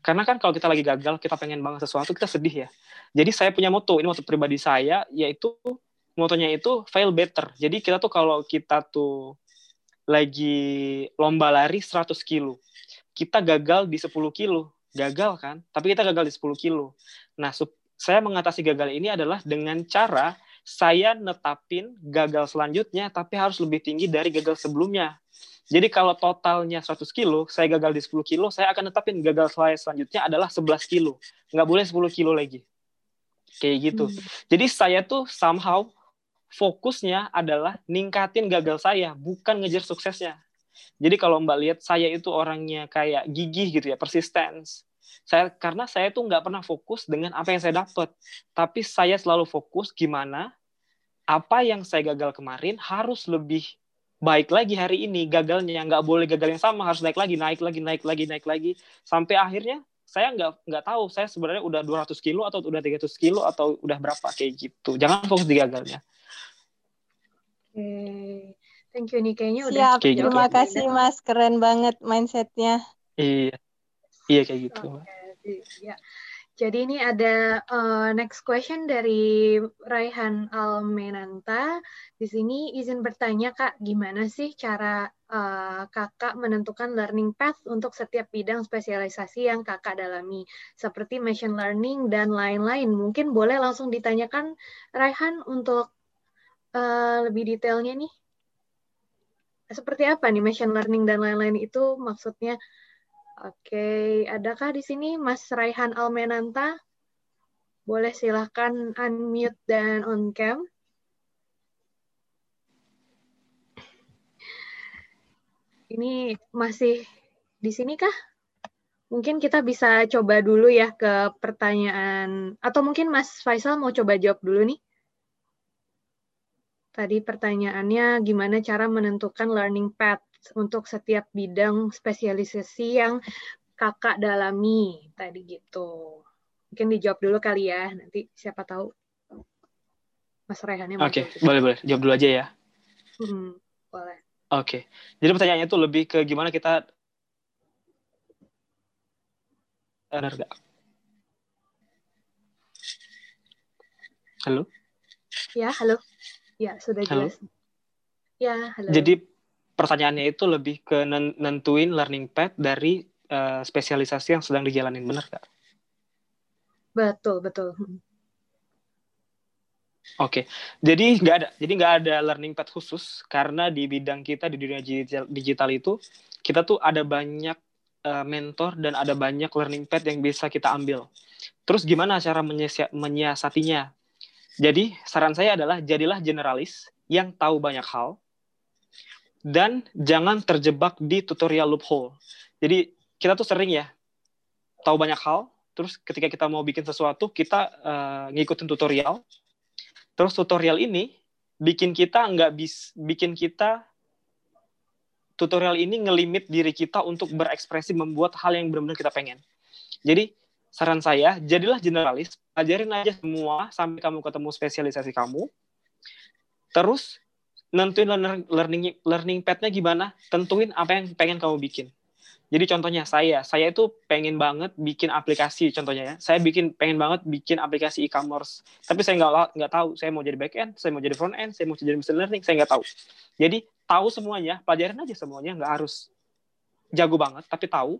Karena kan kalau kita lagi gagal, kita pengen banget sesuatu, kita sedih ya. Jadi saya punya moto, ini moto pribadi saya, yaitu motonya itu fail better. Jadi kita tuh kalau kita tuh lagi lomba lari 100 kilo, kita gagal di 10 kilo, gagal kan? Tapi kita gagal di 10 kilo. Nah, saya mengatasi gagal ini adalah dengan cara saya netapin gagal selanjutnya tapi harus lebih tinggi dari gagal sebelumnya. Jadi kalau totalnya 100 kilo, saya gagal di 10 kilo, saya akan netapin gagal saya selanjutnya adalah 11 kilo. Nggak boleh 10 kilo lagi. Kayak gitu. Hmm. Jadi saya tuh somehow fokusnya adalah ningkatin gagal saya, bukan ngejar suksesnya. Jadi kalau Mbak lihat saya itu orangnya kayak gigih gitu ya, persistence saya karena saya tuh nggak pernah fokus dengan apa yang saya dapat tapi saya selalu fokus gimana apa yang saya gagal kemarin harus lebih baik lagi hari ini gagalnya nggak boleh gagal yang sama harus naik lagi naik lagi naik lagi naik lagi sampai akhirnya saya nggak nggak tahu saya sebenarnya udah 200 kilo atau udah 300 kilo atau udah berapa kayak gitu jangan fokus di gagalnya Oke, thank you nih kayaknya udah. Siap, gitu. terima kasih Mas, keren banget mindsetnya. Iya. Iya kayak gitu. Okay, ya. Jadi ini ada uh, next question dari Raihan Almenanta. Di sini izin bertanya Kak, gimana sih cara uh, Kakak menentukan learning path untuk setiap bidang spesialisasi yang Kakak dalami, seperti machine learning dan lain-lain. Mungkin boleh langsung ditanyakan Raihan untuk uh, lebih detailnya nih. Seperti apa nih machine learning dan lain-lain itu maksudnya? Oke, adakah di sini Mas Raihan Almenanta? Boleh silahkan unmute dan on cam. Ini masih di sini kah? Mungkin kita bisa coba dulu ya ke pertanyaan, atau mungkin Mas Faisal mau coba jawab dulu nih. Tadi pertanyaannya gimana cara menentukan learning path untuk setiap bidang spesialisasi yang kakak dalami tadi gitu. Mungkin dijawab dulu kali ya, nanti siapa tahu Mas Rehannya Oke, okay, boleh boleh. Jawab dulu aja ya. Hmm, boleh. Oke. Okay. Jadi pertanyaannya itu lebih ke gimana kita benar gak? Halo? Ya, halo. Ya, sudah jelas. Halo? Ya, halo. Jadi pertanyaannya itu lebih ke nentuin learning path dari uh, spesialisasi yang sedang dijalanin benar kak? Betul betul. Oke, okay. jadi nggak ada, jadi nggak ada learning path khusus karena di bidang kita di dunia digital, digital itu kita tuh ada banyak uh, mentor dan ada banyak learning path yang bisa kita ambil. Terus gimana cara menyiasatinya? Jadi saran saya adalah jadilah generalis yang tahu banyak hal, dan jangan terjebak di tutorial loophole. Jadi kita tuh sering ya tahu banyak hal, terus ketika kita mau bikin sesuatu kita uh, ngikutin tutorial, terus tutorial ini bikin kita nggak bis, bikin kita tutorial ini ngelimit diri kita untuk berekspresi membuat hal yang benar-benar kita pengen. Jadi saran saya jadilah generalis, ajarin aja semua sampai kamu ketemu spesialisasi kamu. Terus nentuin learning learning path-nya gimana, tentuin apa yang pengen kamu bikin. Jadi contohnya saya, saya itu pengen banget bikin aplikasi contohnya ya. Saya bikin pengen banget bikin aplikasi e-commerce. Tapi saya nggak nggak tahu saya mau jadi back end, saya mau jadi front end, saya mau jadi machine learning, saya nggak tahu. Jadi tahu semuanya, pelajarin aja semuanya, nggak harus jago banget, tapi tahu.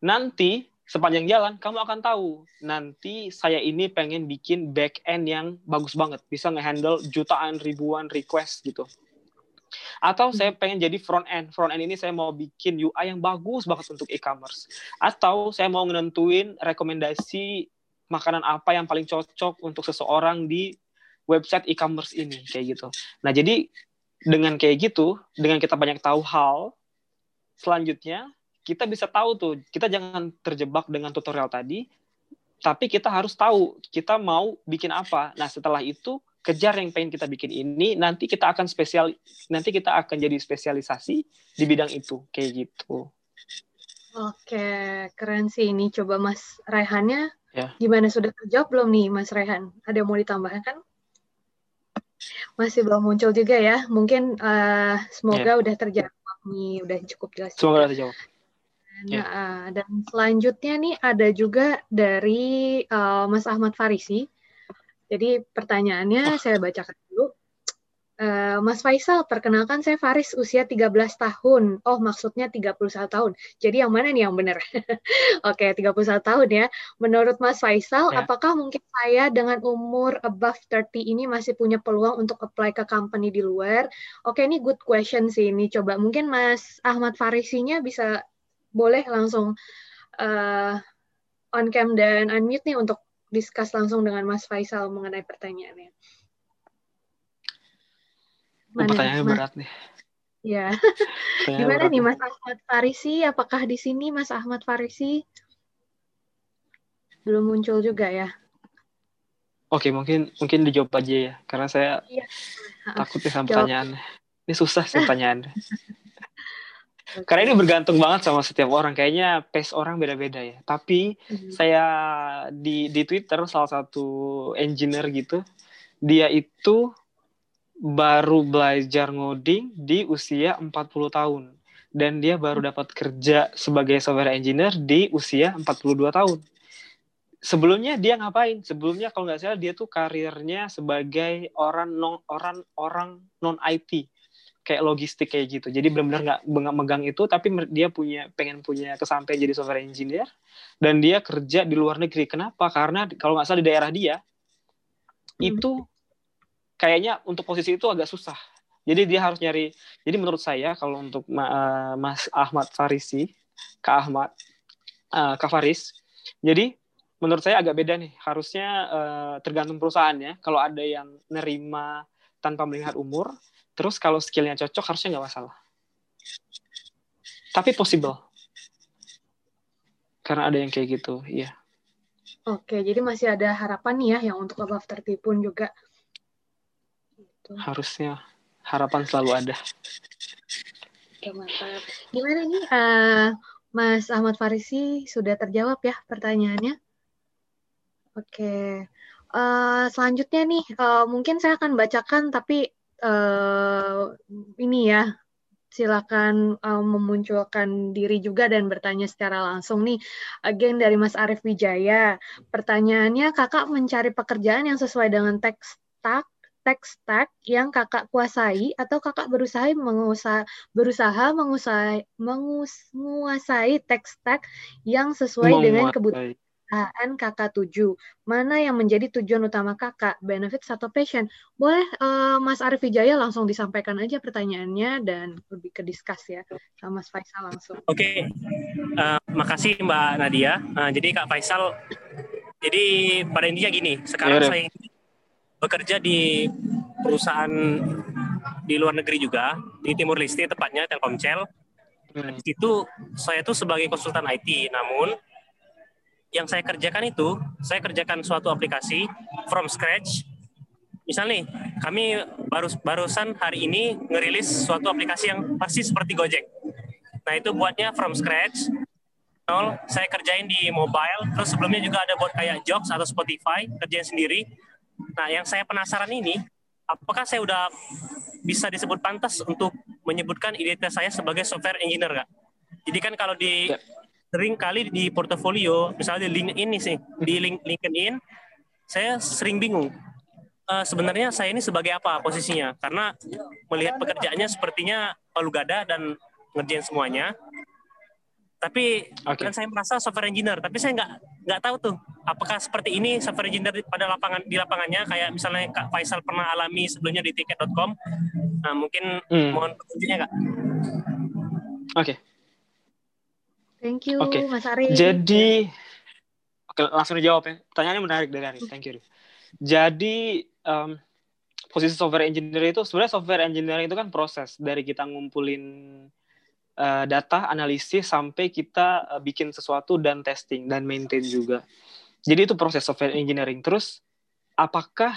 Nanti sepanjang jalan kamu akan tahu nanti saya ini pengen bikin back end yang bagus banget, bisa ngehandle jutaan ribuan request gitu atau saya pengen jadi front end. Front end ini saya mau bikin UI yang bagus banget untuk e-commerce. Atau saya mau nentuin rekomendasi makanan apa yang paling cocok untuk seseorang di website e-commerce ini kayak gitu. Nah, jadi dengan kayak gitu, dengan kita banyak tahu hal, selanjutnya kita bisa tahu tuh, kita jangan terjebak dengan tutorial tadi, tapi kita harus tahu kita mau bikin apa. Nah, setelah itu kejar yang pengen kita bikin ini nanti kita akan spesial nanti kita akan jadi spesialisasi di bidang itu kayak gitu. Oke keren sih ini. Coba mas Rehannya ya. gimana? Sudah terjawab belum nih mas Rehan ada yang mau ditambahkan? Masih belum muncul juga ya. Mungkin uh, semoga ya. udah terjawab nih udah cukup jelas semoga udah terjawab Nah, yeah. dan selanjutnya nih ada juga dari uh, Mas Ahmad Farisi. Jadi pertanyaannya oh. saya bacakan dulu. Uh, Mas Faisal, perkenalkan saya Faris, usia 13 tahun. Oh, maksudnya 31 tahun. Jadi yang mana nih yang benar? Oke, okay, 31 tahun ya. Menurut Mas Faisal, ya. apakah mungkin saya dengan umur above 30 ini masih punya peluang untuk apply ke company di luar? Oke, okay, ini good question sih ini. Coba mungkin Mas Ahmad Farisinya bisa boleh langsung uh, on cam dan unmute nih untuk discuss langsung dengan Mas Faisal mengenai pertanyaannya. Mana, oh, pertanyaannya Mas? berat nih. Ya. Gimana nih Mas Ahmad Farisi? Apakah di sini Mas Ahmad Farisi? Belum muncul juga ya? Oke, mungkin mungkin dijawab aja ya, karena saya iya. takut ya sama pertanyaannya. Ini susah sih pertanyaannya. Karena ini bergantung banget sama setiap orang. Kayaknya pace orang beda-beda ya. Tapi hmm. saya di di Twitter salah satu engineer gitu, dia itu baru belajar ngoding di usia 40 tahun dan dia baru dapat kerja sebagai software engineer di usia 42 tahun. Sebelumnya dia ngapain? Sebelumnya kalau nggak salah dia tuh karirnya sebagai orang non orang orang non IT kayak logistik kayak gitu. Jadi benar-benar nggak megang itu, tapi dia punya pengen punya kesampaian jadi software engineer dan dia kerja di luar negeri. Kenapa? Karena kalau nggak salah di daerah dia hmm. itu kayaknya untuk posisi itu agak susah. Jadi dia harus nyari. Jadi menurut saya kalau untuk uh, Mas Ahmad Farisi, Kak Ahmad, uh, Kak Faris, jadi menurut saya agak beda nih. Harusnya uh, tergantung perusahaannya. Kalau ada yang nerima tanpa melihat umur, Terus kalau skillnya cocok harusnya nggak masalah. Tapi possible. Karena ada yang kayak gitu, iya. Oke, jadi masih ada harapan nih ya yang untuk above 30 pun juga. Gitu. Harusnya harapan selalu ada. Oke, mantap. Gimana nih uh, Mas Ahmad Farisi sudah terjawab ya pertanyaannya? Oke. Uh, selanjutnya nih, uh, mungkin saya akan bacakan tapi uh, ini ya silakan uh, memunculkan diri juga dan bertanya secara langsung nih. Again dari Mas Arief Wijaya. Pertanyaannya, kakak mencari pekerjaan yang sesuai dengan tech stack, tech stack yang kakak kuasai atau kakak berusaha mengusaha berusaha menguasai menguasai tech stack yang sesuai menguasai. dengan kebutuhan perusahaan kakak tuju. Mana yang menjadi tujuan utama kakak, benefit atau passion? Boleh uh, Mas Arif Wijaya langsung disampaikan aja pertanyaannya dan lebih ke diskus ya sama Mas Faisal langsung. Oke, okay. uh, eh, makasih Mbak Nadia. Uh, jadi Kak Faisal, jadi pada intinya gini, sekarang ya, saya bekerja di perusahaan di luar negeri juga, di Timur Leste tepatnya Telkomsel. Hmm. Di situ saya tuh sebagai konsultan IT, namun yang saya kerjakan itu, saya kerjakan suatu aplikasi from scratch. Misal nih, kami baru barusan hari ini ngerilis suatu aplikasi yang pasti seperti Gojek. Nah itu buatnya from scratch. Nol, saya kerjain di mobile. Terus sebelumnya juga ada buat kayak Jobs atau Spotify, kerjain sendiri. Nah yang saya penasaran ini, apakah saya udah bisa disebut pantas untuk menyebutkan identitas saya sebagai software engineer, Kak? Jadi kan kalau di ya. Sering kali di portofolio, misalnya di LinkedIn nih sih, di link, LinkedIn, saya sering bingung. Uh, sebenarnya saya ini sebagai apa posisinya? Karena melihat pekerjaannya sepertinya palu gada dan ngerjain semuanya. Tapi okay. kan saya merasa software engineer, tapi saya nggak nggak tahu tuh apakah seperti ini software engineer pada lapangan di lapangannya kayak misalnya Kak Faisal pernah alami sebelumnya di tiket.com. Nah, mungkin hmm. mohon petunjuknya Kak. Oke. Okay. Thank you, okay. Mas Ari. Jadi, oke, langsung dijawab ya. Pertanyaannya menarik dari Ari. Thank you. Jadi, um, posisi software engineer itu sebenarnya software engineering itu kan proses dari kita ngumpulin uh, data, analisis sampai kita uh, bikin sesuatu dan testing dan maintain juga. Jadi itu proses software engineering. Terus, apakah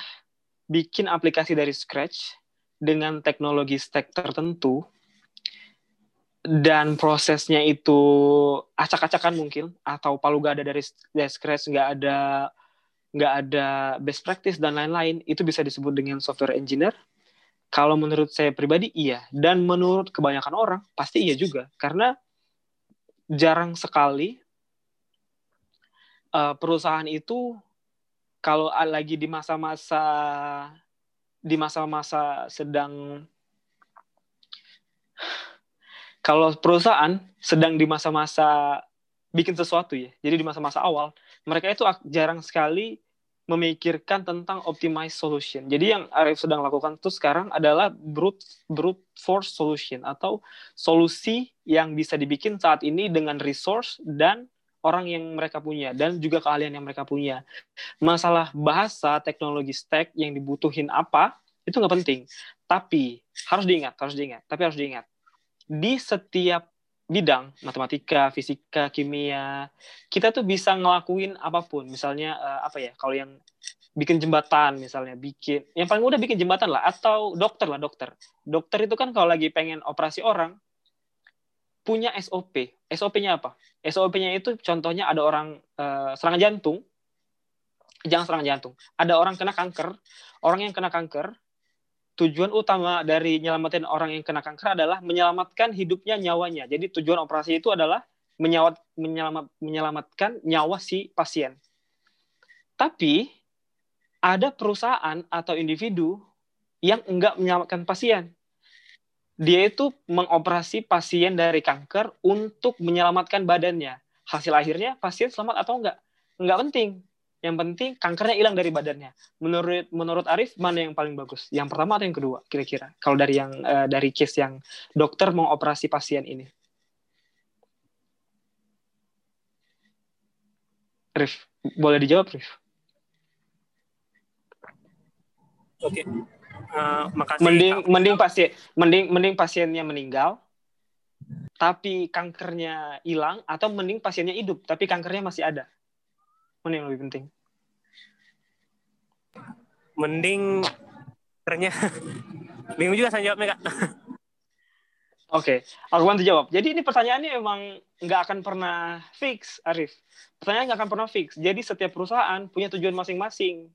bikin aplikasi dari scratch dengan teknologi stack tertentu dan prosesnya itu acak-acakan mungkin atau palu gak ada dari, dari scratch nggak ada nggak ada best practice dan lain-lain itu bisa disebut dengan software engineer. Kalau menurut saya pribadi iya. Dan menurut kebanyakan orang pasti iya juga. Karena jarang sekali uh, perusahaan itu kalau lagi di masa-masa di masa-masa sedang kalau perusahaan sedang di masa-masa bikin sesuatu ya, jadi di masa-masa awal, mereka itu jarang sekali memikirkan tentang optimize solution. Jadi yang Arif sedang lakukan itu sekarang adalah brute brute force solution atau solusi yang bisa dibikin saat ini dengan resource dan orang yang mereka punya dan juga keahlian yang mereka punya. Masalah bahasa, teknologi stack yang dibutuhin apa itu nggak penting. Tapi harus diingat, harus diingat. Tapi harus diingat di setiap bidang matematika, fisika, kimia, kita tuh bisa ngelakuin apa pun. Misalnya uh, apa ya? Kalau yang bikin jembatan misalnya, bikin yang paling mudah bikin jembatan lah atau dokter lah, dokter. Dokter itu kan kalau lagi pengen operasi orang punya SOP. SOP-nya apa? SOP-nya itu contohnya ada orang uh, serangan jantung, jangan serangan jantung. Ada orang kena kanker, orang yang kena kanker tujuan utama dari nyelamatin orang yang kena kanker adalah menyelamatkan hidupnya nyawanya. Jadi tujuan operasi itu adalah menyawat, menyelamat, menyelamatkan nyawa si pasien. Tapi ada perusahaan atau individu yang enggak menyelamatkan pasien. Dia itu mengoperasi pasien dari kanker untuk menyelamatkan badannya. Hasil akhirnya pasien selamat atau enggak? Enggak penting. Yang penting kankernya hilang dari badannya. Menurut menurut Arif mana yang paling bagus? Yang pertama atau yang kedua kira-kira? Kalau dari yang uh, dari case yang dokter mau operasi pasien ini. Rif, boleh dijawab Rif? Oke. Okay. Uh, eh, makasih. Mending mending pasien mending mending pasiennya meninggal tapi kankernya hilang atau mending pasiennya hidup tapi kankernya masih ada. Mana yang lebih penting? Mending ternyata bingung juga saya jawabnya kak. Oke, okay. aku bantu jawab. Jadi ini pertanyaannya emang nggak akan pernah fix, Arif. Pertanyaannya nggak akan pernah fix. Jadi setiap perusahaan punya tujuan masing-masing.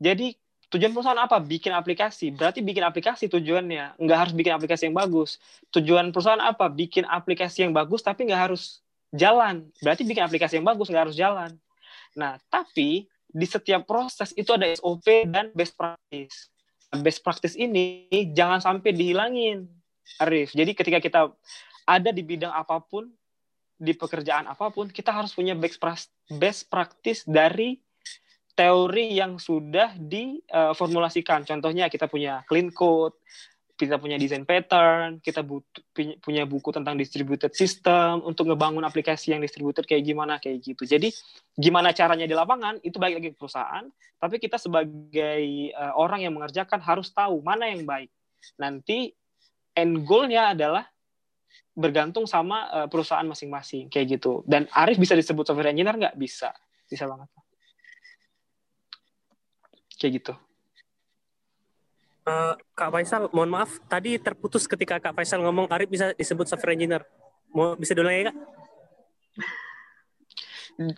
Jadi tujuan perusahaan apa? Bikin aplikasi. Berarti bikin aplikasi tujuannya. Nggak harus bikin aplikasi yang bagus. Tujuan perusahaan apa? Bikin aplikasi yang bagus tapi nggak harus jalan. Berarti bikin aplikasi yang bagus nggak harus jalan. Nah, tapi di setiap proses itu ada SOP dan best practice. Best practice ini jangan sampai dihilangin, Arif. Jadi ketika kita ada di bidang apa pun, di pekerjaan apa pun, kita harus punya best practice dari teori yang sudah diformulasikan. Contohnya kita punya clean code, kita punya desain pattern, kita butuh, punya buku tentang distributed system untuk ngebangun aplikasi yang distributed kayak gimana kayak gitu. Jadi gimana caranya di lapangan itu baik lagi perusahaan, tapi kita sebagai uh, orang yang mengerjakan harus tahu mana yang baik. Nanti end goal-nya adalah bergantung sama uh, perusahaan masing-masing kayak gitu. Dan Arif bisa disebut software engineer nggak? Bisa, bisa banget. Kayak gitu. Uh, Kak Faisal, mohon maaf, tadi terputus ketika Kak Faisal ngomong Arif bisa disebut software engineer. Mau bisa diulangi, Kak? Oke,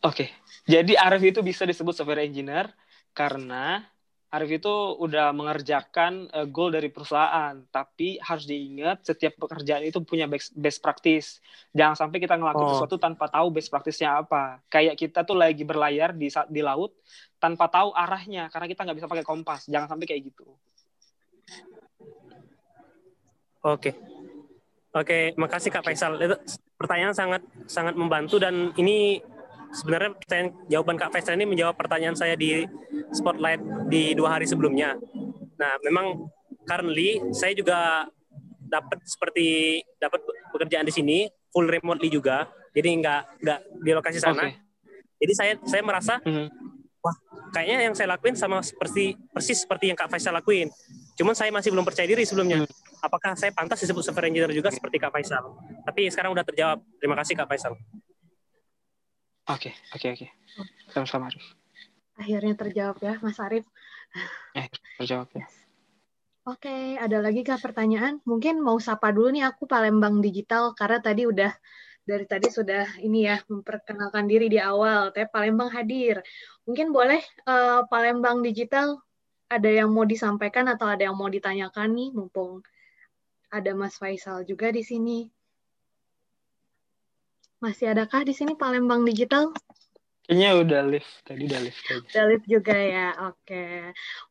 okay. jadi Arif itu bisa disebut software engineer karena Arif itu udah mengerjakan uh, goal dari perusahaan, tapi harus diingat setiap pekerjaan itu punya best, best practice. Jangan sampai kita ngelakuin oh. sesuatu tanpa tahu best practice-nya apa. Kayak kita tuh lagi berlayar di di laut tanpa tahu arahnya karena kita nggak bisa pakai kompas. Jangan sampai kayak gitu. Oke. Oke, makasih Kak Faisal. Itu pertanyaan sangat sangat membantu dan ini sebenarnya pertanyaan, jawaban Kak Faisal ini menjawab pertanyaan saya di spotlight di dua hari sebelumnya. Nah, memang currently saya juga dapat seperti dapat pekerjaan di sini full remotely juga, jadi nggak nggak di lokasi sana. Okay. Jadi saya saya merasa mm -hmm. wah kayaknya yang saya lakuin sama seperti persis seperti yang Kak Faisal lakuin. Cuman saya masih belum percaya diri sebelumnya. Mm. Apakah saya pantas disebut software engineer juga seperti Kak Faisal? Tapi sekarang udah terjawab. Terima kasih Kak Faisal. Oke, oke, oke. Sama-sama, Arif. Akhirnya terjawab ya, Mas Arif. Eh, terjawab ya. Oke, ada lagi kah pertanyaan? Mungkin mau sapa dulu nih aku Palembang Digital karena tadi udah dari tadi sudah ini ya memperkenalkan diri di awal. Tapi Palembang hadir. Mungkin boleh uh, Palembang Digital ada yang mau disampaikan atau ada yang mau ditanyakan nih mumpung ada Mas Faisal juga di sini. Masih adakah di sini Palembang Digital? Kayaknya udah live tadi udah live tadi. Udah live juga ya, oke.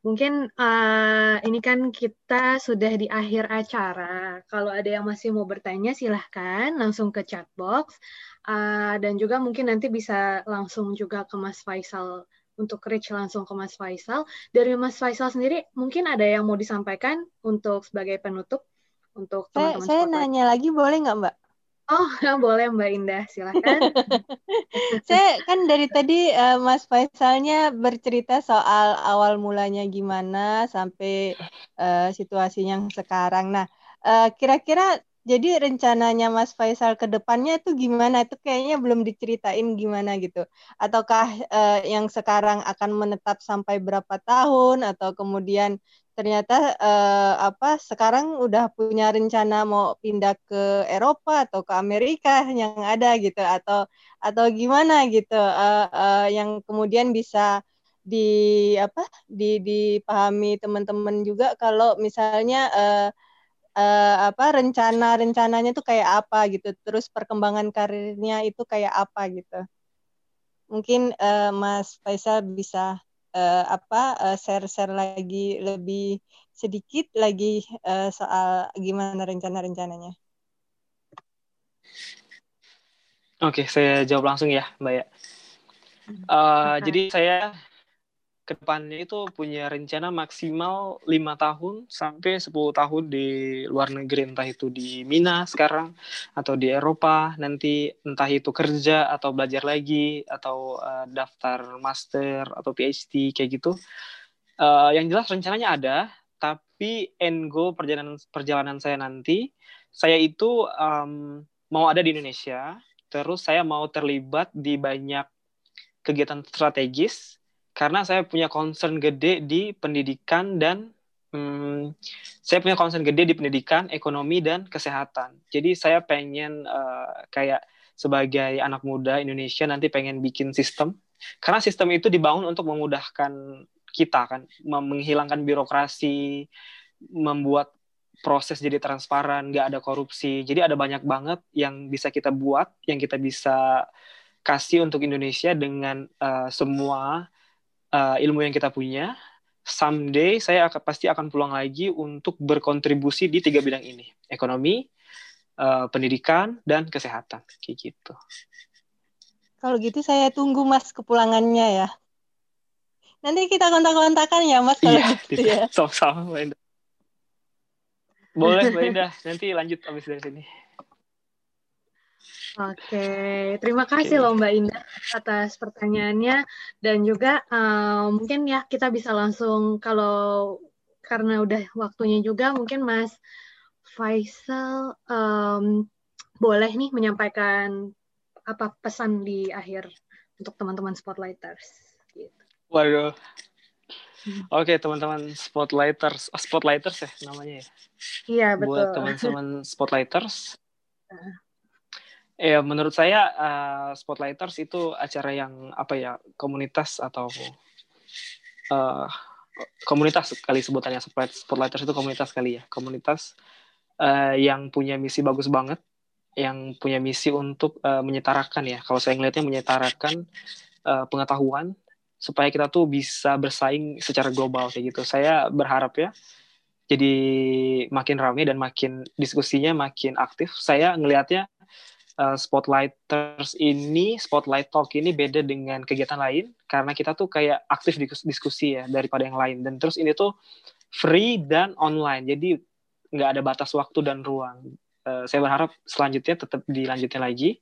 Mungkin uh, ini kan kita sudah di akhir acara. Kalau ada yang masih mau bertanya silahkan langsung ke chat box uh, dan juga mungkin nanti bisa langsung juga ke Mas Faisal untuk reach langsung ke Mas Faisal. Dari Mas Faisal sendiri mungkin ada yang mau disampaikan untuk sebagai penutup untuk teman-teman. Saya, saya nanya lagi boleh nggak Mbak? Oh, boleh Mbak Indah, silahkan. Saya kan dari tadi uh, Mas Faisalnya bercerita soal awal mulanya gimana sampai uh, situasinya yang sekarang. Nah, uh, kira-kira jadi rencananya Mas Faisal ke depannya itu gimana? Itu kayaknya belum diceritain gimana gitu. Ataukah uh, yang sekarang akan menetap sampai berapa tahun atau kemudian ternyata uh, apa sekarang udah punya rencana mau pindah ke Eropa atau ke Amerika yang ada gitu atau atau gimana gitu uh, uh, yang kemudian bisa di apa di dipahami teman-teman juga kalau misalnya uh, uh, apa rencana rencananya tuh kayak apa gitu terus perkembangan karirnya itu kayak apa gitu. Mungkin uh, Mas Faisal bisa uh, apa uh, share-share lagi lebih sedikit lagi uh, soal gimana rencana-rencananya. Oke, saya jawab langsung ya, Mbak ya. Uh, jadi saya ke depannya itu punya rencana maksimal lima tahun sampai 10 tahun di luar negeri entah itu di Mina sekarang atau di Eropa. Nanti entah itu kerja atau belajar lagi atau uh, daftar master atau PhD kayak gitu. Uh, yang jelas rencananya ada tapi end goal perjalanan perjalanan saya nanti saya itu um, mau ada di Indonesia terus saya mau terlibat di banyak kegiatan strategis karena saya punya concern gede di pendidikan dan hmm, saya punya concern gede di pendidikan, ekonomi dan kesehatan. Jadi saya pengen uh, kayak sebagai anak muda Indonesia nanti pengen bikin sistem karena sistem itu dibangun untuk memudahkan kita kan, menghilangkan birokrasi, membuat proses jadi transparan, nggak ada korupsi. Jadi ada banyak banget yang bisa kita buat, yang kita bisa kasih untuk Indonesia dengan uh, semua uh, ilmu yang kita punya, someday saya akan pasti akan pulang lagi untuk berkontribusi di tiga bidang ini: ekonomi, uh, pendidikan, dan kesehatan. Kayak gitu. Kalau gitu saya tunggu Mas kepulangannya ya. Nanti kita kontak-kontakan ya Mas kalau iya, gitu ya. Sama-sama Mbak Indah. Boleh Mbak Indah, nanti lanjut habis dari sini. Oke, terima kasih loh Mbak Indah atas pertanyaannya dan juga uh, mungkin ya kita bisa langsung kalau karena udah waktunya juga mungkin Mas Faisal um, boleh nih menyampaikan apa pesan di akhir untuk teman-teman spotlighters. Gitu. Waduh. Oke, okay, teman-teman spotlighters, oh, spotlighters ya namanya ya. Iya betul. Buat teman-teman spotlighters. Ya, menurut saya uh, Spotlighters itu acara yang apa ya komunitas atau uh, komunitas kali sebutannya spotlight spotlighters itu komunitas kali ya komunitas uh, yang punya misi bagus banget yang punya misi untuk uh, menyetarakan ya. Kalau saya ngelihatnya menyetarakan uh, pengetahuan supaya kita tuh bisa bersaing secara global kayak gitu. Saya berharap ya jadi makin ramai dan makin diskusinya makin aktif saya ngelihatnya uh, spotlighters ini spotlight talk ini beda dengan kegiatan lain karena kita tuh kayak aktif diskusi ya daripada yang lain. Dan terus ini tuh free dan online jadi nggak ada batas waktu dan ruang. Uh, saya berharap selanjutnya tetap dilanjutin lagi.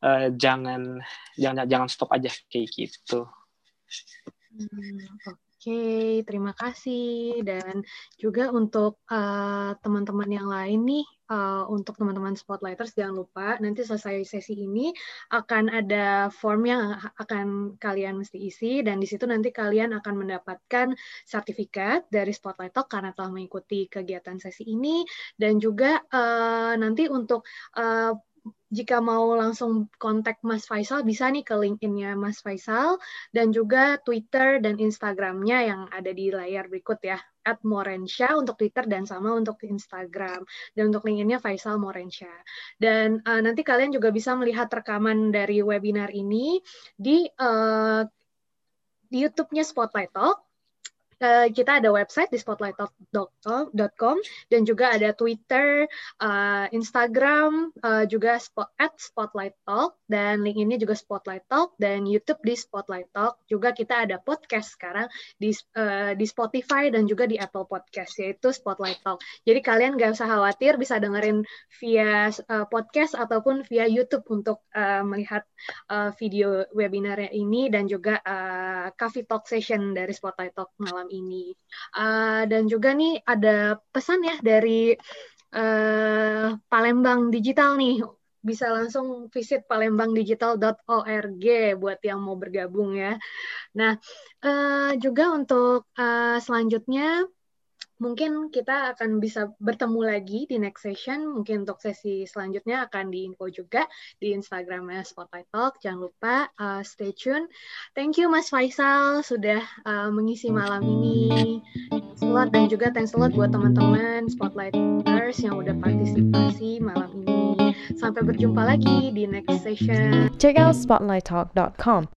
Uh, jangan jangan jangan stop aja kayak gitu. Hmm, Oke, terima kasih. Dan juga untuk eh, teman-teman yang lain nih, uh, untuk teman-teman Spotlighters, jangan lupa nanti selesai sesi ini akan ada form yang akan kalian mesti isi, dan di situ nanti kalian akan mendapatkan sertifikat dari Spotlight Talk karena telah mengikuti kegiatan sesi ini, dan juga uh, nanti untuk uh, jika mau langsung kontak Mas Faisal bisa nih ke LinkedIn-nya Mas Faisal dan juga Twitter dan Instagram-nya yang ada di layar berikut ya at Morensha untuk Twitter dan sama untuk Instagram. Dan untuk LinkedIn-nya Faisal Morensha dan uh, nanti kalian juga bisa melihat rekaman dari webinar ini di uh, di YouTube-nya Spotlight Talk Uh, kita ada website di spotlighttalk.com dan juga ada Twitter, uh, Instagram, uh, juga spot, at Spotlight Talk dan link ini juga Spotlight Talk dan YouTube di Spotlight Talk. Juga kita ada podcast sekarang di uh, di Spotify dan juga di Apple Podcast yaitu Spotlight Talk. Jadi kalian gak usah khawatir bisa dengerin via uh, podcast ataupun via YouTube untuk uh, melihat uh, video webinarnya ini dan juga uh, coffee talk session dari Spotlight Talk malam malam ini. Uh, dan juga nih ada pesan ya dari uh, Palembang Digital nih. Bisa langsung visit palembangdigital.org buat yang mau bergabung ya. Nah, uh, juga untuk uh, selanjutnya mungkin kita akan bisa bertemu lagi di next session. Mungkin untuk sesi selanjutnya akan diinfo juga di Instagramnya Spotlight Talk. Jangan lupa uh, stay tune. Thank you Mas Faisal sudah uh, mengisi malam ini. Lot dan juga thanks a lot buat teman-teman Spotlighters yang udah partisipasi malam ini. Sampai berjumpa lagi di next session. Check out spotlighttalk.com